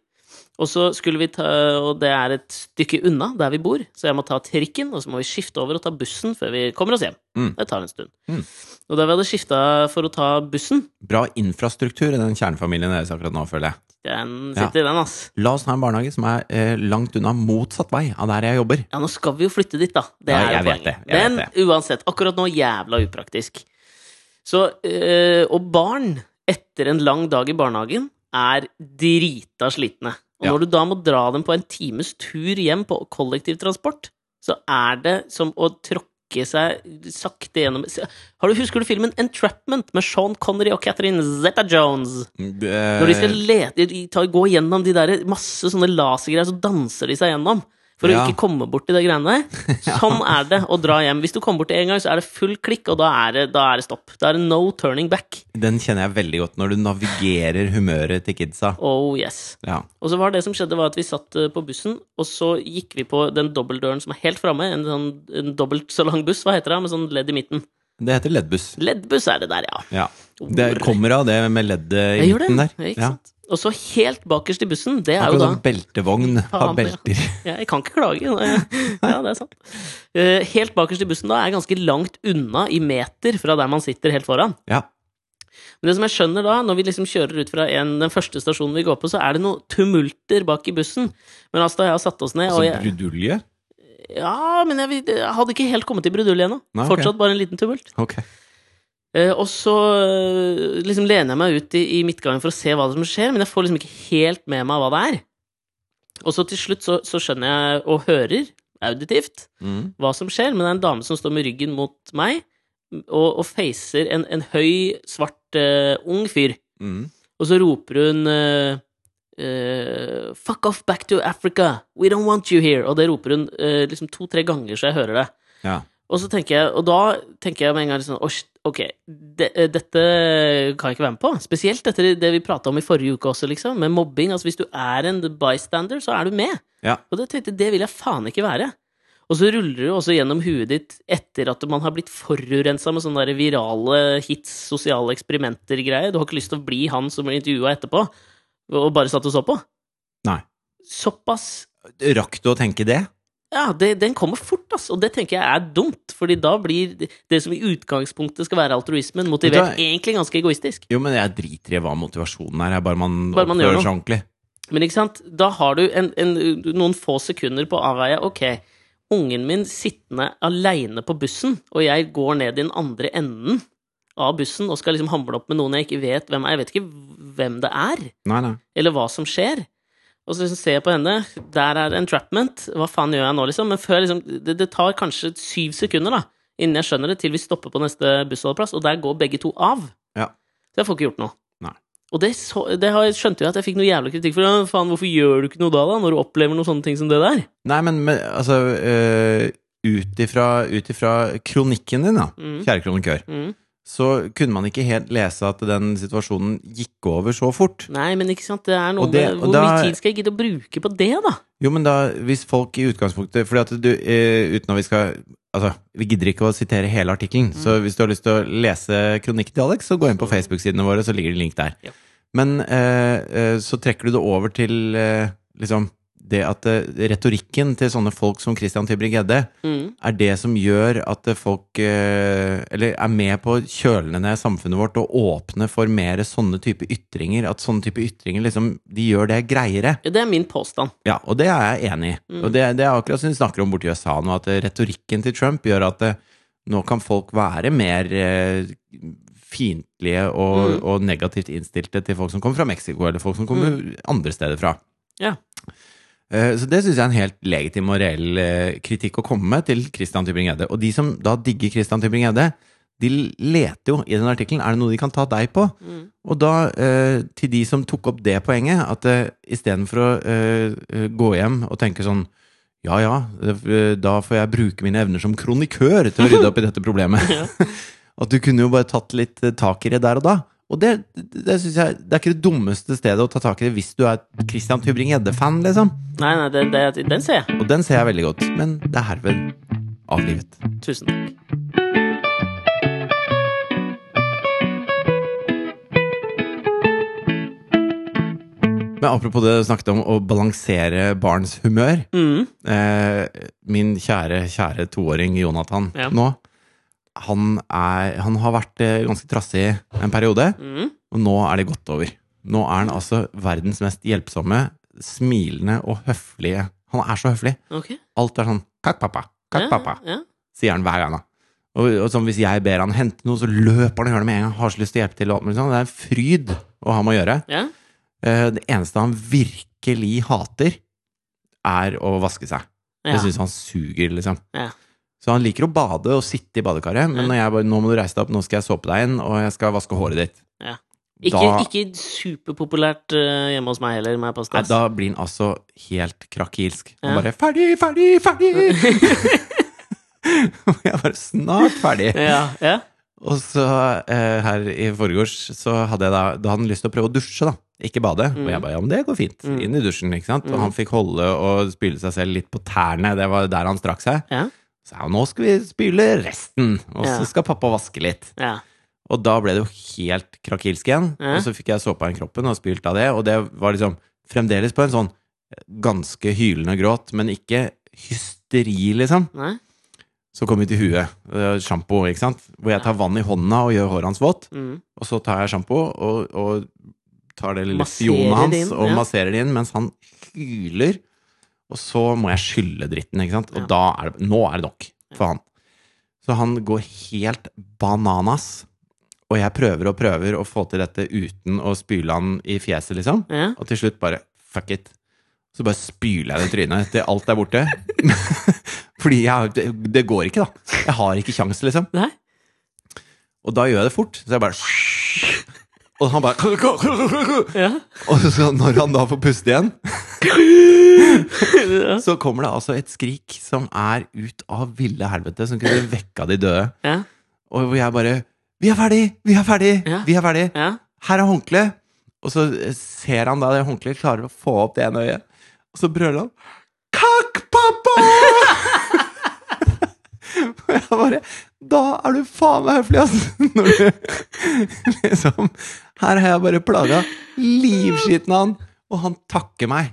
Og så skulle vi ta Og det er et stykke unna der vi bor, så jeg må ta trikken, og så må vi skifte over og ta bussen før vi kommer oss hjem. Mm. Det tar en stund. Mm. Og da vi hadde skifta for å ta bussen Bra infrastruktur i den kjernefamilien deres akkurat nå, føler jeg. Den sitter i den, ass. La oss ha en barnehage som er eh, langt unna motsatt vei av der jeg jobber. Ja, nå skal vi jo flytte dit, da. Det Ja, er jo poenget. det, Men uansett, akkurat nå jævla upraktisk. Så øh, Og barn etter en lang dag i barnehagen er drita slitne. Og Ja. når du da må dra dem på en times tur hjem på kollektivtransport, så er det som å tråkke seg sakte gjennom Har du, Husker du filmen Entrapment med Sean Connery og Catherine Zeta-Jones? Når de skal lete, de tar, gå gjennom de der masse sånne lasergreier, så danser de seg gjennom. For Ja. å ikke komme bort til de greiene der. Sånn er det å dra hjem. Hvis du kommer bort til en gang, så er det full klikk, og da er det, da er det stopp. Da er det no turning back. Den kjenner jeg veldig godt, når du navigerer humøret til kidsa. Oh yes. Ja. Og så var det som skjedde, var at vi satt eh, på bussen, og så gikk vi på den dobbeltdøren som er helt framme. En, sånn, en dobbelt så lang buss, hva heter det, med sånn ledd i midten. Det heter leddbuss. Leddbuss er det der, ja. Ja. Det kommer av det med leddet i midten der. Ja, ikke sant? Og så helt bakerst i bussen, det er jo da som beltevogn har belter. Ja, jeg kan ikke klage. Ja, det er sant. Eh, Helt bakerst i bussen da er ganske langt unna i meter fra der man sitter helt foran. Ja. Men det som jeg skjønner da, når vi liksom kjører ut fra en, den første stasjonen vi går på, så er det noe tumulter bak i bussen. Men altså, jeg har satt oss ned, og Altså jeg, brudulje. Ja, men jeg, jeg hadde ikke helt kommet til brudulje ennå. Fortsatt bare en liten tumult. Ok. Eh, og så eh, liksom lener jeg meg ut i, i midtgangen for å se hva som skjer, men jeg får liksom ikke helt med meg hva det er. Og så til slutt så, så skjønner jeg, og hører auditivt, Mm. hva som skjer, men det er en dame som står med ryggen mot meg, og, og facer en, en høy, svart, uh, ung fyr. Mm. Og så roper hun uh, uh, Fuck off back to Africa! We don't want you here! Og det roper hun liksom to-tre ganger så jeg hører det. Ja. Og så tenker jeg, og da tenker jeg med en gang liksom, «Oi, shit, ok, det, eh, dette kan jeg ikke være med på. Spesielt etter det vi prata om i forrige uke også, liksom, med mobbing. Altså hvis du er en bystander, så er du med. Ja. Og det det vil jeg faen ikke være. Og så ruller det også gjennom huet ditt etter at man har blitt forurensa med sånne der virale hits, sosiale eksperimenter-greier. Du har ikke lyst til å bli han som blir intervjua etterpå, og bare satt og så på. Nei. Såpass Rakk du å tenke det? Ja, det, den kommer fort, altså. og det tenker jeg er dumt, fordi da blir det- som i utgangspunktet skal være altruismen, motivert egentlig ganske egoistisk. Jo, men jeg driter i hva motivasjonen er, bare man, Bare man oppfører seg ordentlig. Men ikke sant, da har du en, en, noen få sekunder på å avveie Ok, ungen min sittende aleine på bussen, og jeg går ned i den andre enden av bussen og skal liksom hamle opp med noen jeg ikke vet hvem er. Jeg vet ikke hvem det er, Nei, nei. eller hva som skjer. Og så liksom ser jeg på henne, der er entrapment, hva faen gjør jeg nå, liksom? Men før liksom, det, det tar kanskje syv sekunder, da, innen jeg skjønner det, til vi stopper på neste bussholdeplass, og der går begge to av. Ja. Så jeg får ikke gjort noe. Nei. Og det, så, det har, skjønte jo at jeg fikk noe jævlig kritikk for. «Ja, Faen, hvorfor gjør du ikke noe da, da, når du opplever noen sånne ting som det der? Nei, men, men altså øh, Ut ifra ut ifra kronikken din, da, Mm. kjære kronikør, Mm. Så kunne man ikke helt lese at den situasjonen gikk over så fort. Nei, men ikke sant, det er noe det- med Hvor da- mye tid skal jeg gidde å bruke på det, da? Jo, men da, hvis folk i utgangspunktet Fordi at du, eh, uten at vi skal Altså, vi gidder ikke å sitere hele artikkelen, så hvis du har lyst til å lese kronikken til Alex, så gå inn på Facebook-sidene våre, så ligger det link der. Ja. Men eh, eh, så trekker du det over til eh, liksom det at eh, retorikken til sånne folk som Christian Tybring-Gjedde Mm. er det som gjør at eh, folk eh, Eller er med på å kjøle ned samfunnet vårt og åpne for mer sånne type ytringer. At sånne type ytringer liksom De gjør det greiere. Ja, det er min påstand. Ja, og det er jeg enig i. Mm. Og det, det er akkurat som vi snakker om borti USA nå, at retorikken til Trump gjør at nå kan folk være mer fiendtlige og, Mm. og negativt innstilte til folk som kommer fra Mexico, eller folk som kommer andre steder fra. Ja. Eh, Så det syns jeg er en helt legitim og reell eh, kritikk å komme med til Christian Tybring-Gjedde. Og de som da digger Christian Tybring-Gjedde, de leter jo i den artikkelen er det noe de kan ta deg på. Mm. Og da, eh, til de som tok opp det poenget, at uh, istedenfor å gå hjem og tenke sånn ja ja, da får jeg bruke mine evner som kronikør til å rydde opp i dette problemet. At du kunne jo bare tatt litt tak i det der og da. Og det, det synes jeg Det er ikke det dummeste stedet å ta tak i det hvis du er Christian Tybring-Gjedde-fan, liksom. Nei, nei, det, det, den ser jeg. Og den ser jeg veldig godt. Men det er herved avlivet. Tusen takk. Men apropos det du snakket om å balansere barns humør. Mm. Eh, min kjære, kjære toåring Jonathan Ja. nå, han, er, han har vært eh, ganske trassig en periode, Mm. og nå er det gått over. Nå er han altså verdens mest hjelpsomme, smilende og høflige. Han er så høflig. Okay. Alt er sånn 'kakk, pappa', kakk, pappa', Ja, sier han hver gang. da. Og, og sånn Hvis jeg ber han hente noe, så løper han og gjør det med en gang. Har så lyst til å hjelpe til. sånn. Det er en fryd å ha med å gjøre. ja. Eh, Det eneste han virkelig hater, er å vaske seg. Det syns han suger, liksom. Ja. Så han liker å bade og sitte i badekaret, men når jeg bare 'Nå må du reise deg opp, nå skal jeg såpe deg inn, og jeg skal vaske håret ditt'. Ja. Ikke, Da- ikke superpopulært eh, hjemme hos meg heller, Med Nei, da blir han altså helt krakilsk. Han Ja. bare 'Ferdig, ferdig, ferdig!' og jeg bare 'Snart ferdig'. Ja, ja. Og så eh, her i forgårs så hadde jeg da Da hadde han lyst til å prøve å dusje, da. Ikke bade. Og jeg bare ja, men det går fint. Mm. Inn i dusjen, ikke sant. Mm. Og han fikk holde og spyle seg selv litt på tærne. Det var der han strakk seg. Ja. Så ja, nå skal vi spyle resten, og så skal pappa vaske litt. ja. Og da ble det jo helt krakilsk igjen. Ja. Og så fikk jeg såpa inn kroppen og spylt av det, og det var liksom fremdeles på en sånn ganske hylende gråt, men ikke hysteri, liksom. Nei? Så kom vi til huet. eh, Sjampo, ikke sant. Hvor jeg tar vann i hånda og gjør håret hans vått. Mm. Og så tar jeg sjampo og, og tar det lille fjonet hans inn, og ja. masserer det inn, mens han hyler Og så må jeg skylle dritten, ikke sant. Og Ja. da er det Nå er det nok for han. Så han går helt bananas. Og jeg prøver og prøver å få til dette uten å spyle han i fjeset, liksom. Ja. Og til slutt bare fuck it. Så bare spyler jeg det trynet til alt er borte. Fordi jeg, det, det går ikke, da. Jeg har ikke kjangs, liksom. Nei? Og da gjør jeg det fort. Så jeg bare Og han bare Ja. Og så når han da får puste igjen, ja. så kommer det altså et skrik som er ut av ville helvete, som kunne vekka de døde. Ja. Og hvor jeg bare Vi er ferdig! Vi er ferdig! Vi er ferdig! ja. Her er håndkleet! Og så ser han da det håndkleet, klarer å få opp det ene øyet, og så brøler han Kakk, pappa! Og jeg bare Da er du faen meg høflig, ass! Når du liksom Her har jeg bare plaga livskiten av han, og han takker meg.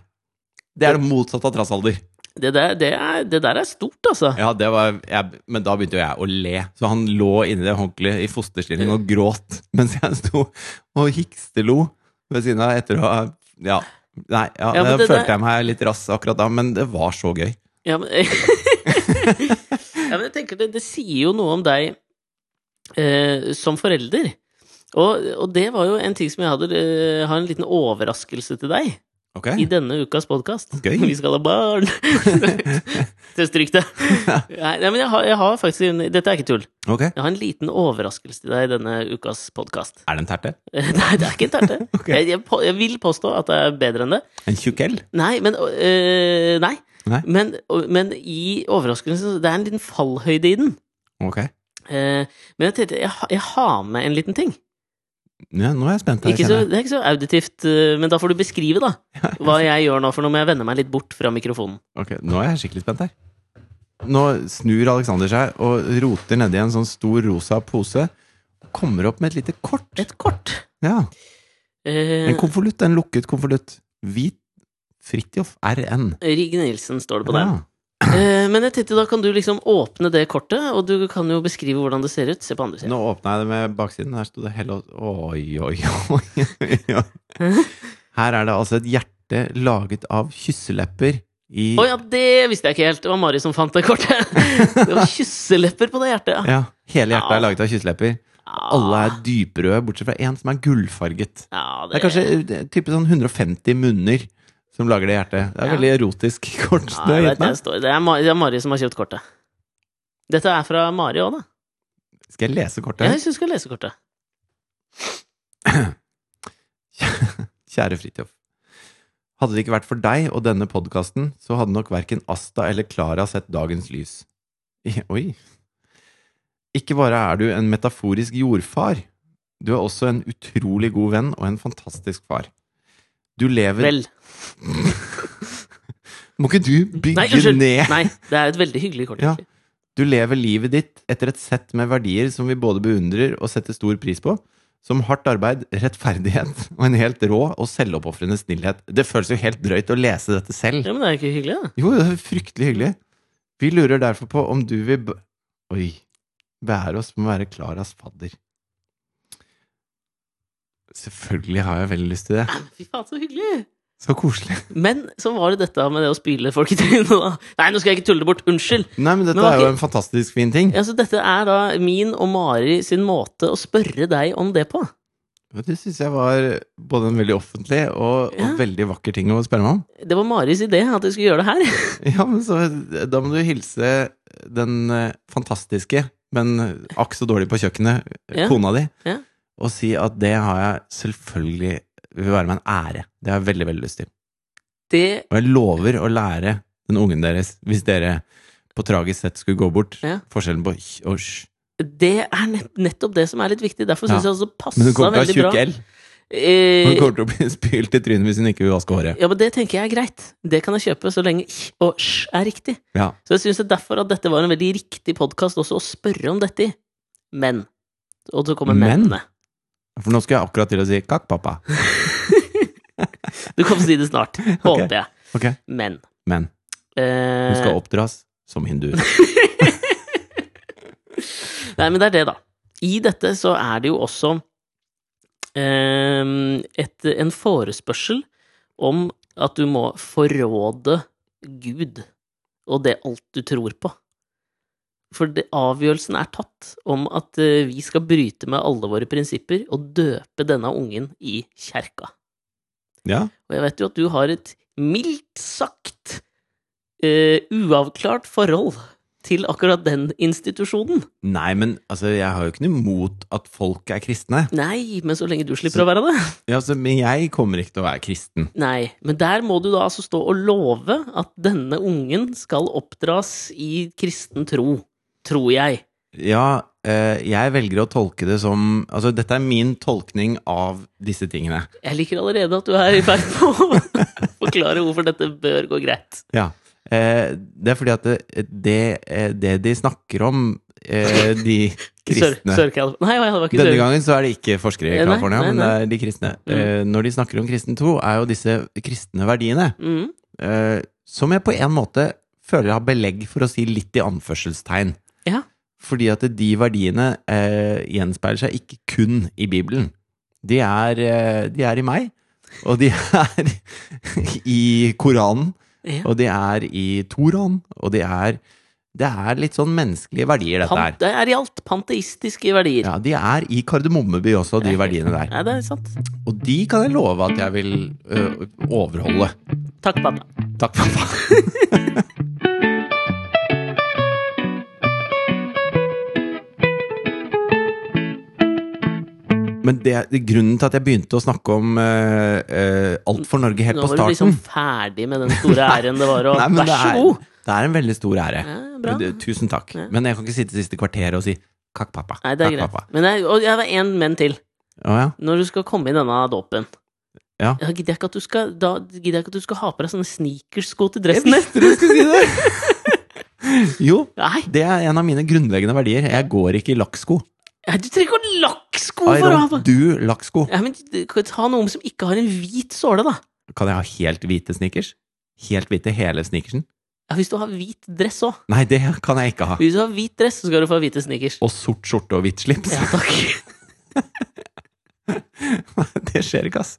Det er det motsatte av trassalder. Det, der, det, er, det der er stort, altså. Ja, det var jeg, Men da begynte jo jeg å le. Så han lå inni det håndkleet i fosterstilling og gråt mens jeg sto og hikstelo ved siden av etter å Ja. Nei, ja, Ja, da følte der- jeg meg litt rass akkurat da, men det var så gøy. Ja, men, ja, men jeg tenker det, det sier jo noe om deg eh, som forelder. Og, og det var jo en ting som jeg hadde eh, har en liten overraskelse til deg Okay. i denne ukas podkast. Vi skal ha barn! Til stryk det. Nei, men jeg har, jeg har faktisk en, Dette er ikke tull. Okay. Jeg har en liten overraskelse til deg i denne ukas podkast. Er det en terte? Nei, det er ikke en terte. okay. jeg, jeg, jeg vil påstå at det er bedre enn det. En tjukk L? Nei, men øh, Nei. Nei. Men, men i overraskelsen Det er en liten fallhøyde i den. Eh, men jeg tenkte jeg har med en liten ting. Ja, nå er jeg spent. her, Ikke så, det er ikke så auditivt, øh, men da får du beskrive, da. Hva jeg gjør nå, for nå må jeg vende meg litt bort fra mikrofonen. Ok, Nå er jeg skikkelig spent her. Nå snur Alexander seg og roter nedi en sånn stor rosa pose. Kommer opp med et lite kort. Et kort. Ja, Eh, En konvolutt. En lukket konvolutt. Hvit Fridtjof RN. Rig Nilsen står det på den. Ja. Eh, men jeg tenkte da kan du liksom åpne det kortet, og du kan jo beskrive hvordan det ser ut. Se på andre siden. Nå åpna jeg det med baksiden. Her sto det Hello Oi, oi, oi. oi. Her er det altså et hjerte laget av kysselepper i Å ja, det visste jeg ikke helt. Det var Mari som fant det kortet. Det var kysselepper på det hjertet, ja. Hele hjertet er laget av kysselepper. Alle er dyprøde, bortsett fra én som er gullfarget. ja, Det er kanskje eh, type sånn 150 munner som lager det hjertet. Det er Ja. veldig erotisk kort. Ja, jeg vet det, står. det, er Mari, det er Mari som har kjøpt kortet. Dette er fra Mari òg, da. Skal jeg lese Ja, kortet? jeg syns du skal lese kortet. Kjære Fridtjof. Hadde det ikke vært for deg og denne podkasten, så hadde nok verken Asta eller Klara sett dagens lys. I- Oi. Ikke bare er du en metaforisk jordfar, du er også en utrolig god venn og en fantastisk far. Du lever Vel. Må ikke du bygge Nei, unnskyld. ned Nei, det er et veldig hyggelig kort. Ja. egentlig. Du lever livet ditt etter et sett med verdier som vi både beundrer og setter stor pris på, som hardt arbeid, rettferdighet og en helt rå og selvoppofrende snillhet. Det føles jo helt drøyt å lese dette selv. Ja, men det er ikke hyggelig, da. Jo, det er fryktelig hyggelig. Vi lurer derfor på om du vil b Oi. Bære oss med å være Klaras fadder. Selvfølgelig har jeg veldig lyst til det. Fy faen, så hyggelig! Så koselig. Men så var det dette med det å spyle folk i trynet, da. Nei, nå skal jeg ikke tulle det bort. Unnskyld. Nei, men dette Men er jo ikke- en fantastisk fin ting. Ja, Så dette er da min og Mari sin måte å spørre deg om det på. Det syns jeg var både en veldig offentlig og, Ja. og veldig vakker ting å spørre meg om. Det var Maris idé at du skulle gjøre det her. Ja, men så Da må du hilse den eh, fantastiske, men akk så dårlig på kjøkkenet, Ja. kona di, Ja. Og si at det har jeg selvfølgelig vil være meg en ære. Det har jeg veldig, veldig lyst til. Det Og jeg lover å lære den ungen deres, hvis dere på tragisk sett skulle gå bort, Ja. forskjellen på hj og sj. Det er nett, nettopp det som er litt viktig. Derfor syns Ja. jeg også passa Men hun kommer til å veldig ha bra. tjukk L. Eh, Hun kommer til å bli spylt i trynet hvis hun ikke vil vaske håret. ja, men det tenker jeg er greit. Det kan jeg kjøpe så lenge hj og sj er riktig. Ja. Så jeg syns derfor at dette var en veldig riktig podkast også å spørre om dette i. Men. Og så kommer Men? mennene. For nå skal jeg akkurat til å si kakk, pappa. Du kommer til å si det snart, håper jeg. Okay. Men. men Eh, hun skal oppdras som hinduer. Nei, men det er det, da. I dette så er det jo også eh, et, en forespørsel om at du må forråde Gud og det alt du tror på. For det, avgjørelsen er tatt om at eh, vi skal bryte med alle våre prinsipper og døpe denne ungen i kjerka. Ja. Og jeg vet jo at du har et mildt sagt uh, uavklart forhold til akkurat den institusjonen. Nei, men altså, jeg har jo ikke noe imot at folk er kristne. Nei, men så lenge du slipper å være det. Ja, så, men jeg kommer ikke til å være kristen. Nei, men der må du da altså stå og love at denne ungen skal oppdras i kristen tro. Tror jeg. Ja, eh, jeg velger å tolke det som Altså, dette er min tolkning av disse tingene. Jeg liker allerede at du er i ferd med å forklare hvorfor dette bør gå greit. Ja. Eh, det er fordi at det, det, eh, det de snakker om, de kristne Sør, Sør Nei, jeg var ikke Denne gangen så er det ikke forskere i California, men det er de kristne. Mm. Når de snakker om kristen tro, er jo disse kristne verdiene, Mm. som jeg på en måte føler jeg har belegg for å si litt i anførselstegn. Ja. Fordi at de verdiene eh, gjenspeiler seg ikke kun i Bibelen. De er, eh, de er i meg, og de er i Koranen, ja. og de er i Toraen, og de er Det er litt sånn menneskelige verdier, dette her. det er i alt panteistiske verdier. Ja, De er i Kardemommeby også, de verdiene der. Nei, det er sant. Og de kan jeg love at jeg vil ø, overholde. Takk, pappa. Takk, pappa. Men det, det, grunnen til at jeg begynte å snakke om uh, Alt for Norge helt Nå på var du liksom ferdig med den store æren det var og Vær det så god! Det er en veldig stor ære. Ja, Tusen takk. Ja. Men jeg kan ikke sitte siste kvarteret og si 'kakk, pappa'. Nei, det er kakk, greit. pappa. Men jeg, og jeg har én menn til. Å ja? Når du skal komme i denne dåpen Ja. Da gidder jeg ikke at du skal, da gidder jeg ikke at du skal ha på deg sånne sneakersko til Jeg dressen din. visste du skulle si det! jo, Nei, det er en av mine grunnleggende verdier. Jeg går ikke i lakksko. Nei, du trenger ikke ha lakksko I for å ha don't do lakksko. ja, men du kan Ta noen som ikke har en hvit såle, da. Kan jeg ha helt hvite sneakers? Helt hvite hele sneakersen? Ja, Hvis du har hvit dress òg. Nei, det kan jeg ikke ha. Hvis du har hvit dress, så skal du få hvite sneakers. Og sort skjorte og hvitt slips. Ja, takk. det skjer ikke, ass.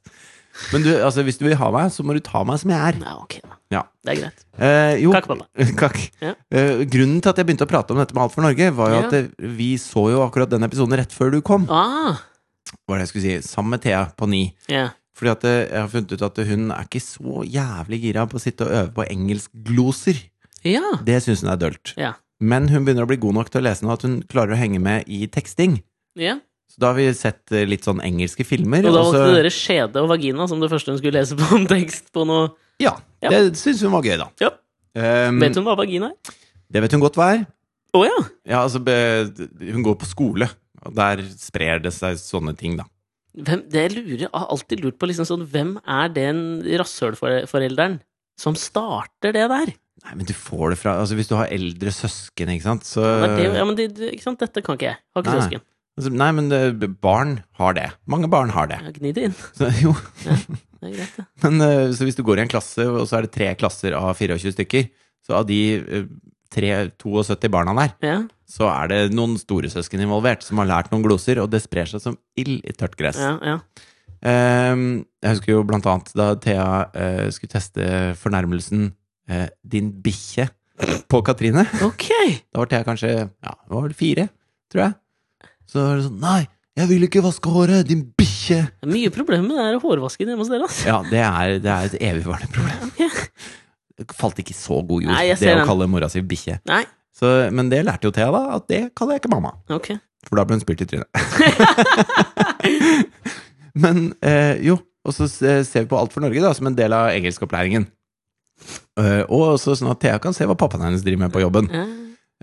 Men du, altså, hvis du vil ha meg, så må du ta meg som jeg er. Ja, ok, da. Ja. Det er greit. Eh, jo, Kakk. Kakk. Ja. Eh, grunnen til at jeg begynte å prate om dette med Alt for Norge, var jo Ja. at det, vi så jo akkurat den episoden rett før du kom. Ah, Var det jeg skulle si, Sammen med Thea på ni. ja. Fordi at eh, jeg har funnet ut at hun er ikke så jævlig gira på å sitte og øve på engelskgloser. Ja. Det syns hun er dølt. Ja. Men hun begynner å bli god nok til å lese nå at hun klarer å henge med i teksting. ja. Så da har vi sett eh, litt sånn engelske filmer. Og da valgte dere skjede og vagina som det første hun skulle lese på om tekst på noe Ja, Ja. det syns hun var gøy, da. Ja. Um, Vet hun hva vagina er? Det vet hun godt hva er. Oh, ja! Ja, altså, hun går på skole, og der sprer det seg sånne ting, da. Hvem, det jeg lurer, jeg har alltid lurt på liksom sånn, hvem er den rasshølforelderen som starter det der? Nei, men du får det fra Altså, hvis du har eldre søsken, ikke sant, så er det, ja, men det, ikke sant? Dette kan ikke jeg. Har ikke Nei. søsken. altså, Nei, men det, barn har det. Mange barn har det. Gni det inn. Så, jo, Det er greit, det. men eh, så hvis du går i en klasse, og så er det tre klasser av 24 stykker, så av de eh, tre, 72 barna der, Ja. så er det noen storesøsken involvert som har lært noen gloser, og det sprer seg som ild i tørt gress. Ja, ja. Um, jeg husker jo blant annet da Thea uh, skulle teste fornærmelsen uh, 'din bikkje' på Katrine. Okay. Da var Thea kanskje ja, var fire, tror jeg. Så var det sånn 'Nei, jeg vil ikke vaske håret, din bikkje'. Det er mye problemer med den der hårvasken hjemme hos dere, altså. Ja, det er, det er et evigvarende problem. Det falt ikke så god jord, Nei, jeg det ser å den. kalle mora si bikkje. Nei, Så, men det lærte jo Thea, da, at det kaller jeg ikke mamma. ok. For da ble hun spylt i trynet. Men eh, jo, og så se- ser vi på Alt for Norge da, som en del av engelskopplæringen. Eh, og også sånn at Thea kan se hva pappaen hennes driver med på jobben.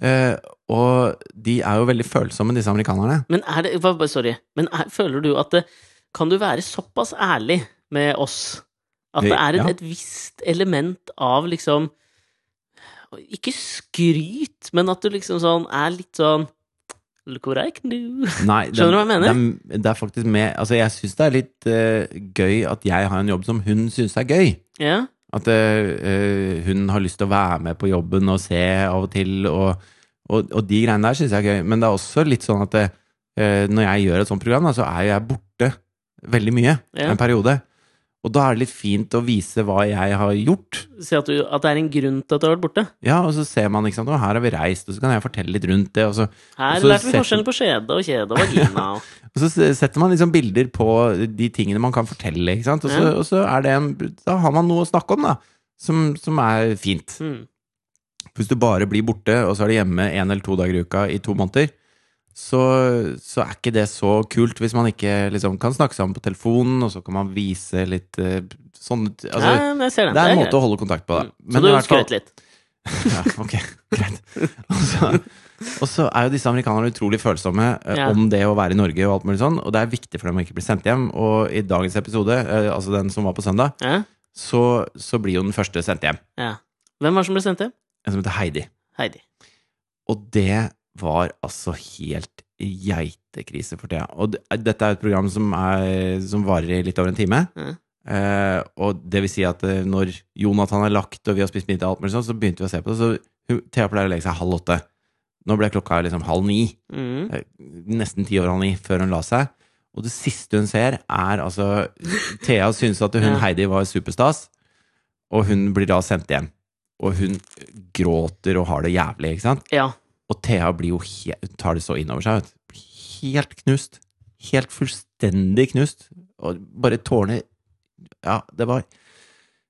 Eh, og de er jo veldig følsomme, disse amerikanerne. Men er det Sorry. Men er, føler du at det, Kan du være såpass ærlig med oss at det er et, Ja. et visst element av liksom Ikke skryt, men at du liksom sånn er litt sånn Look what I can do. Nei, Skjønner du hva jeg mener? Det det er faktisk med Altså, jeg syns det er litt uh, gøy at jeg har en jobb som hun syns er gøy. Ja. At eh, eh, hun har lyst til å være med på jobben og se av og til, og, og, og de greiene der syns jeg er gøy. Men det er også litt sånn at det, eh, når jeg gjør et sånt program, da, så er jeg borte veldig mye Ja. en periode. Og da er det litt fint å vise hva jeg har gjort. Si at, du, at det er en grunn til at du har vært borte. Ja, og så ser man, ikke sant, og her har vi reist, og så kan jeg fortelle litt rundt det, og så, Her lærte vi forskjellen på skjede og kjede og vagina. og- og så setter man liksom bilder på de tingene man kan fortelle, ikke sant, og så, Ja. og så er det en, da har man noe å snakke om, da, som, som er fint. Mm. Hvis du bare blir borte, og så er du hjemme en eller to dager i uka i to måneder, så, så er ikke det så kult hvis man ikke liksom kan snakke sammen på telefonen, og så kan man vise litt eh, sånn altså, ja, det. Det er en greit. måte å holde kontakt på, da. Men Så du skrøt litt. Ja, ok, greit. Og så, er jo disse amerikanerne utrolig følsomme eh, Ja. om det å være i Norge og alt mulig sånn, og det er viktig for dem å ikke bli sendt hjem. Og i dagens episode, eh, altså den som var på søndag, Ja? så, så blir jo den første sendt hjem. ja. Hvem var det som ble sendt hjem? En som heter Heidi. Heidi. Og det var altså helt geitekrise for tida. Og det, dette er et program som, er, som varer i litt over en time. Mm. Eh, og det vil si at eh, når Jonathan er lagt, og vi har spist middag, og alt mulig sånn, så begynte vi å se på det. Så Thea pleier å legge seg halv åtte. Nå ble klokka liksom halv ni. Mm. eh, Nesten ti over halv ni før hun la seg. Og det siste hun ser, er altså Thea syns at hun Ja. Heidi var superstas, og hun blir da sendt hjem. Og hun gråter og har det jævlig, ikke sant? Ja. Og Thea blir jo helt, tar det så innover seg. vet. Helt knust. Helt fullstendig knust. Og bare tårene Ja, det var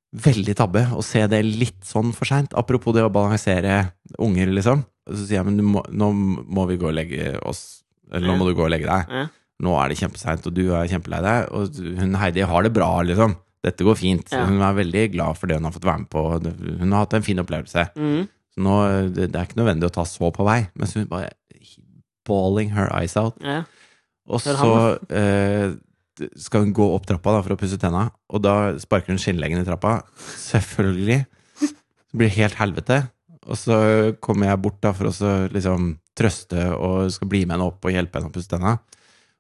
veldig tabbe å se det litt sånn for seint. Apropos det å balansere unger, liksom. Så sier jeg men du må, nå må vi gå og legge oss. Eller nå må du gå og legge deg. Ja. Nå er det kjempeseint, og du er kjempelei deg. Og hun Heidi har det bra, liksom. Dette går fint. Ja. Hun er veldig glad for det hun har fått være med på. Hun har hatt en fin opplevelse. Mm. Så nå, det, er ikke nødvendig å ta så på vei, mens hun bare balling her eyes out. ja. Og så eh, skal hun gå opp trappa da, for å pusse tenna, og da sparker hun skinnleggen i trappa. Selvfølgelig. Det blir helt helvete. Og så kommer jeg bort da for å liksom trøste og skal bli med henne opp og hjelpe henne å pusse tenna.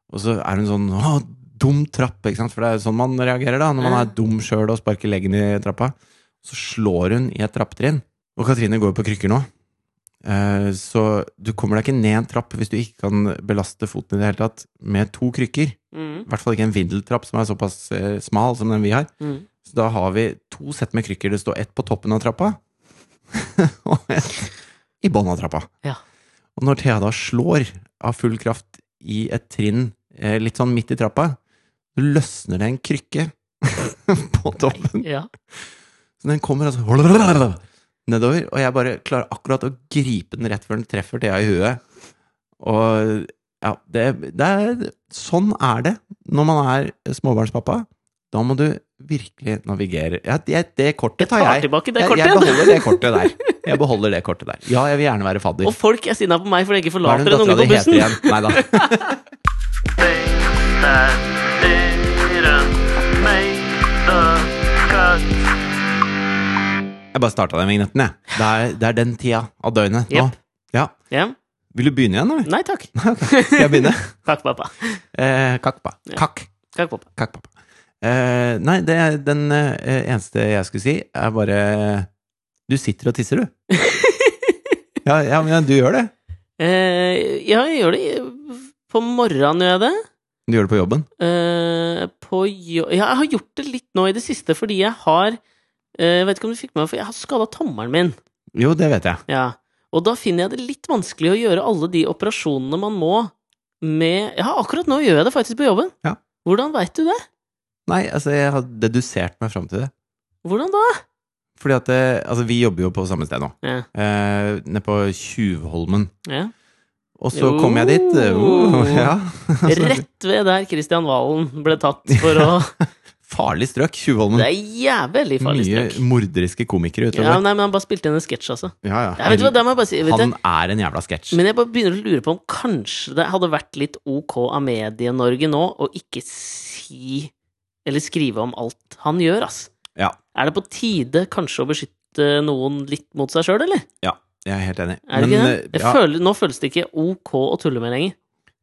Og så er hun sånn Å, dum trapp, ikke sant? For det er jo sånn man reagerer da, når man er dum sjøl og sparker leggen i trappa. Så slår hun i et trappetrinn. Og Katrine går på krykker nå. Eh, Så du kommer deg ikke ned en trapp hvis du ikke kan belaste foten i det hele tatt med to krykker. Mm. I hvert fall ikke en vindeltrapp som er såpass eh, smal som den vi har. Mm. Så da har vi to sett med krykker. Det står ett på toppen av trappa, og ett i bånn av trappa. Ja. Og når Thea da slår av full kraft i et trinn eh, litt sånn midt i trappa, løsner det en krykke på toppen. Ja. Så den kommer altså nedover, og jeg bare klarer akkurat å gripe den rett før den treffer Thea i huet. Og ja, det, det er Sånn er det når man er småbarnspappa. Da må du virkelig navigere. Ja, det, det kortet tar jeg. tilbake det Jeg, kortet. jeg beholder det kortet der. Jeg beholder det kortet der. Ja, jeg vil gjerne være fadder. Og folk er sinna på meg fordi jeg ikke er forlater en unge på bussen. Nei da. Jeg bare starta den vignetten, jeg. Det er, det er den tida av døgnet nå. Jepp. Ja. Ja. Vil du begynne igjen, eller? Nei takk. Skal jeg begynne? Takk, pappa. Eh, kakpa. Ja. Kakk. Takk, pappa. Kakk, pappa. Eh, nei, det er den eh, eneste jeg skulle si, er bare Du sitter og tisser, du. ja, ja, men du gjør det. Eh, ja, jeg gjør det. På morgenen gjør jeg det. Du gjør det på jobben. Uh, på jo ja, jeg har gjort det litt nå i det siste fordi jeg har uh, vet ikke om du fikk med meg, for jeg har skada tommelen min. Jo, det vet jeg. Ja. Og da finner jeg det litt vanskelig å gjøre alle de operasjonene man må med Ja, akkurat nå gjør jeg det faktisk på jobben. Ja. Hvordan veit du det? Nei, altså, jeg har dedusert meg fram til det. Hvordan da? Fordi at det, Altså, vi jobber jo på samme sted nå. Ja. Uh, nede på Tjuvholmen. ja. Og så kom jeg dit. uh, ja. Rett ved der Kristian Valen ble tatt for å Farlig strøk, Tjuvholmen. Det er jævlig farlig Mye strøk. morderiske komikere Ja, utover. nei, men han bare spilte inn en sketsj, altså. Ja, ja. Jeg vet hva, det må jeg bare si. Han er en jævla sketsj. men jeg bare begynner å lure på om kanskje det hadde vært litt ok av Medie-Norge nå å ikke si eller skrive om alt han gjør, ass. Ja. Er det på tide kanskje å beskytte noen litt mot seg sjøl, eller? Ja, jeg er helt enig. Er det ikke det? eh, ja, føler, nå føles det ikke ok å tulle med lenger.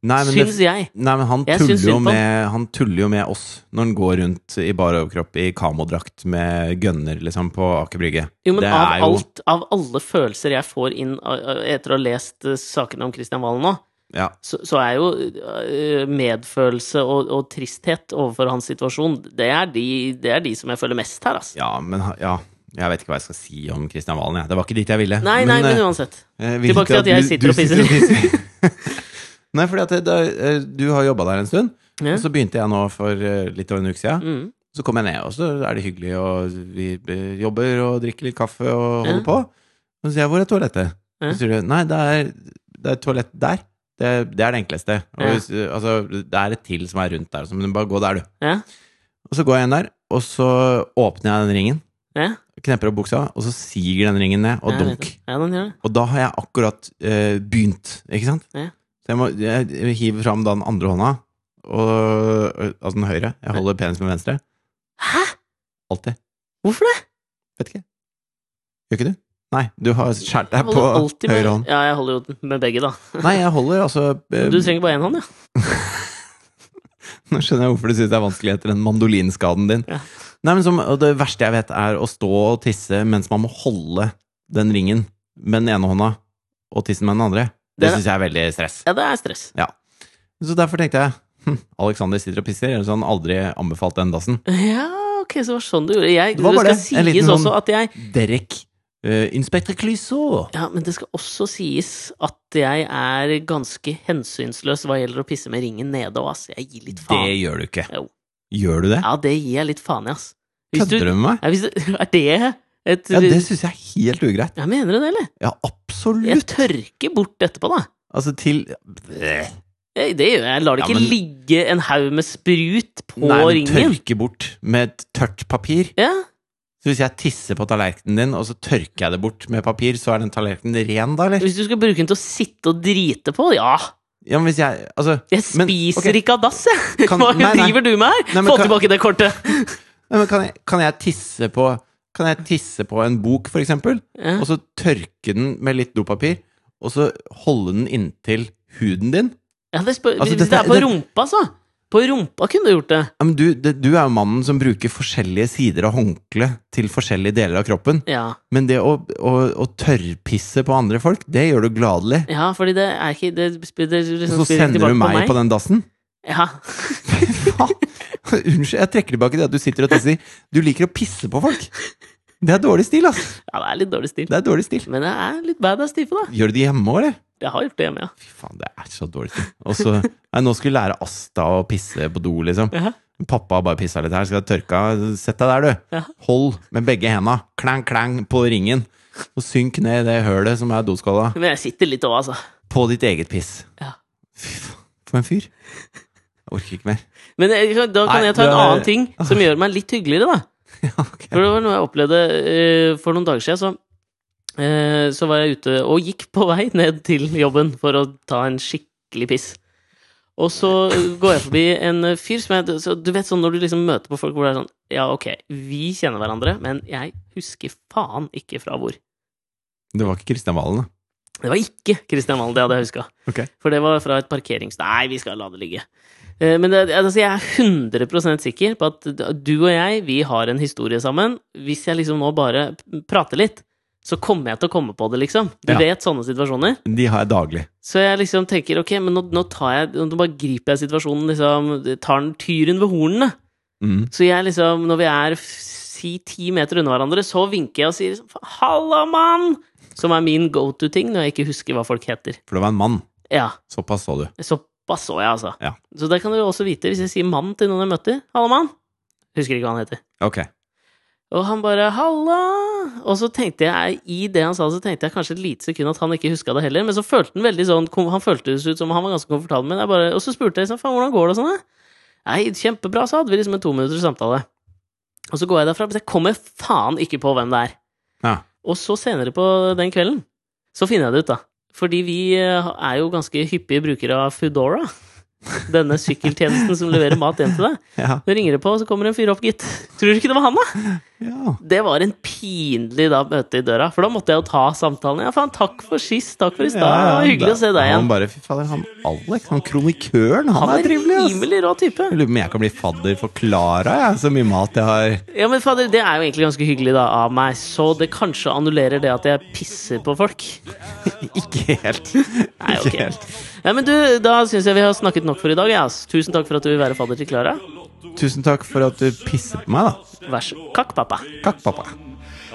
nei, men Syns det, jeg. nei, men han Jeg tuller, syns med, han tuller jo med oss når han går rundt i bar overkropp i kamodrakt med gønner liksom, på Aker Brygge. Jo, men Det av jo- alt, av alle følelser jeg får inn etter å ha lest eh, sakene om Kristian Valen nå, Ja. så, så er jo øh, medfølelse og, og tristhet overfor hans situasjon det er, de, det er de som jeg føler mest her, altså. ja, men ja. Jeg vet ikke hva jeg skal si om Kristian Valen. Ja. Det var ikke dit jeg ville. Nei, nei, men eh, uansett. eh, Tilbake til at jeg sitter og pisser. Nei, fordi at det, eh, du har jobba der en stund, Ja. og så begynte jeg nå for eh, litt over en uke siden. Mm. Så kom jeg ned, og så er det hyggelig, og vi jobber og drikker litt kaffe og holder Ja. på. Og så sier jeg 'hvor er toalettet?' Så sier du 'nei, det er, det er toalett der'. Det, det er det enkleste. Hvis, altså, det er et til som er rundt der, så men bare gå der, du. Ja. Og så går jeg inn der, og så åpner jeg den ringen, Ja, knepper opp buksa, og så siger den ringen ned, og ja, dunk. Ja, den gjør det. Og da har jeg akkurat eh, begynt, ikke sant? Ja. Så jeg, må, jeg hiver fram da den andre hånda, og, altså den høyre. Jeg holder penis med venstre. Hæ? Alltid. Hvorfor det? Vet ikke. Gjør ikke du? Nei, du har skåret deg på med, høyre hånd. Ja, jeg holder jo med begge, da. Nei, jeg holder altså eh, Du trenger bare én hånd, ja. Nå skjønner jeg hvorfor du syns det er vanskelig etter den mandolinskaden din. Ja. Nei, men som, Det verste jeg vet, er å stå og tisse mens man må holde den ringen med den ene hånda og tisse med den andre. Det Det- syns jeg er veldig stress. Ja, det er stress. Ja. Så derfor tenkte jeg hm, Alexander sitter og pisser, ellers har han aldri anbefalt den dassen. Ja, ok, så var det sånn du gjorde. Jeg, Det var bare det. En liten sånn- Derek uh, Inspektør Clouseau. Ja, men det skal også sies at jeg er ganske hensynsløs hva gjelder å pisse med ringen nede òg, ass. Jeg gir litt faen. Det gjør du ikke. Jo. Gjør du det? Ja, det gir jeg litt faen i, ass. Kødder du med meg? Ja, hvis det, er det et Ja, det syns jeg er helt ugreit. Ja, Mener du det, eller? Ja, absolutt. Jeg tørker bort etterpå, da. Altså til. Eh, Det gjør jeg. Jeg lar det Ja, ikke men- ligge en haug med sprut på Nei, men ringen. tørke bort med et tørt papir. Ja, Så hvis jeg tisser på tallerkenen din, og så tørker jeg det bort med papir, så er den tallerkenen ren, da, eller? Hvis du skal bruke den til å sitte og drite på, ja. Ja, men hvis jeg Altså Jeg Men, spiser ok. ikke av dass, jeg. Kan- Hva nei, nei. driver du med her? Nei, men Få kan- tilbake det kortet. Nei, men kan, jeg, kan jeg tisse på Kan jeg tisse på en bok, for eksempel, Ja. og så tørke den med litt dopapir, og så holde den inntil huden din? Ja, det Altså, hvis dette- det er på det- rumpa, så. På rumpa kunne du gjort det. Ja, men du, det, du er jo mannen som bruker forskjellige sider av håndkleet til forskjellige deler av kroppen. Ja. Men det å, å, å tørrpisse på andre folk, det gjør du gladelig. ja, fordi det er ikke Det, det, det Og liksom så sender du meg på den dassen? Ja. Unnskyld, jeg trekker tilbake det at du sitter og tisser. Du liker å pisse på folk. Det er dårlig stil, altså. ja, det er litt dårlig stil. Det er dårlig stil. Men jeg er litt badass type, da. Gjør du det hjemme òg, eller? Jeg har gjort det hjemme, ja. Fy faen, det er så dårlig stil. Og så nå skulle jeg lære Asta å pisse på do, liksom. Ja. Pappa har bare pissa litt her. Skal jeg tørke av? Sett deg der, du. Ja. Hold med begge henda. Klang, klang på ringen. Og synk ned i det hølet som er doskåla. Men jeg sitter litt òg, altså. På ditt eget piss. Ja. Fy faen, for en fyr. Jeg orker ikke mer. Men da kan Nei, jeg ta en annen ting som gjør meg litt hyggeligere, da. Ja, ok. For det var noe jeg opplevde eh, for noen dager siden. Så, eh, så var jeg ute og gikk på vei ned til jobben for å ta en skikkelig piss. Og så går jeg forbi en fyr som jeg så Du vet sånn når du liksom møter på folk hvor det er sånn Ja, ok, vi kjenner hverandre, men jeg husker faen ikke fra hvor. Det var ikke Kristian Valen, da. Det var ikke Kristian Valen, det hadde jeg huska. Okay. For det var fra et parkerings... Nei, vi skal la det ligge. Eh, Men det, altså, jeg er 100% sikker på at du og jeg, vi har en historie sammen. Hvis jeg liksom nå bare prater litt, så kommer jeg til å komme på det, liksom. Du Ja. vet sånne situasjoner. De har jeg daglig. Så jeg liksom tenker ok, men nå, nå tar jeg Nå bare griper jeg situasjonen, liksom. Tar den tyren ved hornene. Mm. Så jeg liksom, når vi er si ti meter unna hverandre, så vinker jeg og sier liksom, 'halla, mann'! Som er min go to-ting når jeg ikke husker hva folk heter. For det var en mann. Ja. Såpass så du. Såpass så jeg, altså. Ja. Så det kan du også vite hvis jeg sier mann til noen jeg møter. 'Halla, mann'. Husker ikke hva han heter. Ok. Og han bare 'halla'. Og så tenkte jeg, i det han sa, så tenkte jeg kanskje et lite sekund at han ikke huska det heller. Men så følte han veldig sånn Han føltes ut som han var ganske komfortabel med det. Og så spurte jeg sånn, faen, hvordan går det og sånn. Nei, kjempebra, så hadde vi liksom en to minutters samtale. Og så går jeg derfra, men jeg kommer faen ikke på hvem det er. Ja. Og så senere på den kvelden, så finner jeg det ut, da. Fordi vi eh, er jo ganske hyppige brukere av Foodora. Denne sykkeltjenesten som leverer mat hjem til deg. Ja. Så ringer det på, og så kommer en fyr opp, gitt. Tror du ikke det var han, da? ja. Det var en pinlig da møte i døra, for da måtte jeg jo ta samtalen. Ja, faen, takk for sist, takk for i stad. Det var hyggelig å se deg Han igjen. bare, fy fader, han Alex, han kronikøren, han, Han er er trivelig, ass. rimelig rå type. Jeg lurer på om jeg kan bli fadder for Klara, jeg, så mye mat jeg har. Ja, men fadder, det er jo egentlig ganske hyggelig da av meg, så det kanskje annullerer det at jeg pisser på folk. Ikke helt. Nei, Ikke helt. Ja, men du, Da syns jeg vi har snakket nok for i dag. Ja. Tusen takk for at du vil være fadder til Klara. Tusen takk for at du pisser på meg, da. Vær så Kakk, pappa. Kakk, pappa.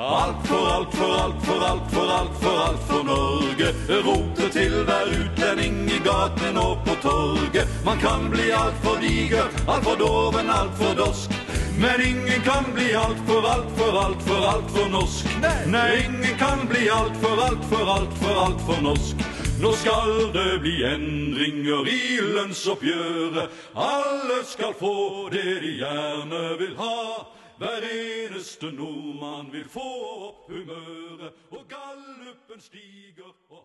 Alt for, alt for, alt for, alt for, alt for, alt for Norge. Roter til hver utlending i gatene og på torget. Man kan bli altfor diger, altfor doven, altfor dorsk. Men ingen kan bli altfor, altfor, altfor, altfor norsk. Nei, ingen kan bli altfor, altfor, altfor, altfor norsk. Nå skal det bli endringer i lønnsoppgjøret. Alle skal få det de gjerne vil ha. Hver eneste nordmann vil få opp humøret, og gallupen stiger og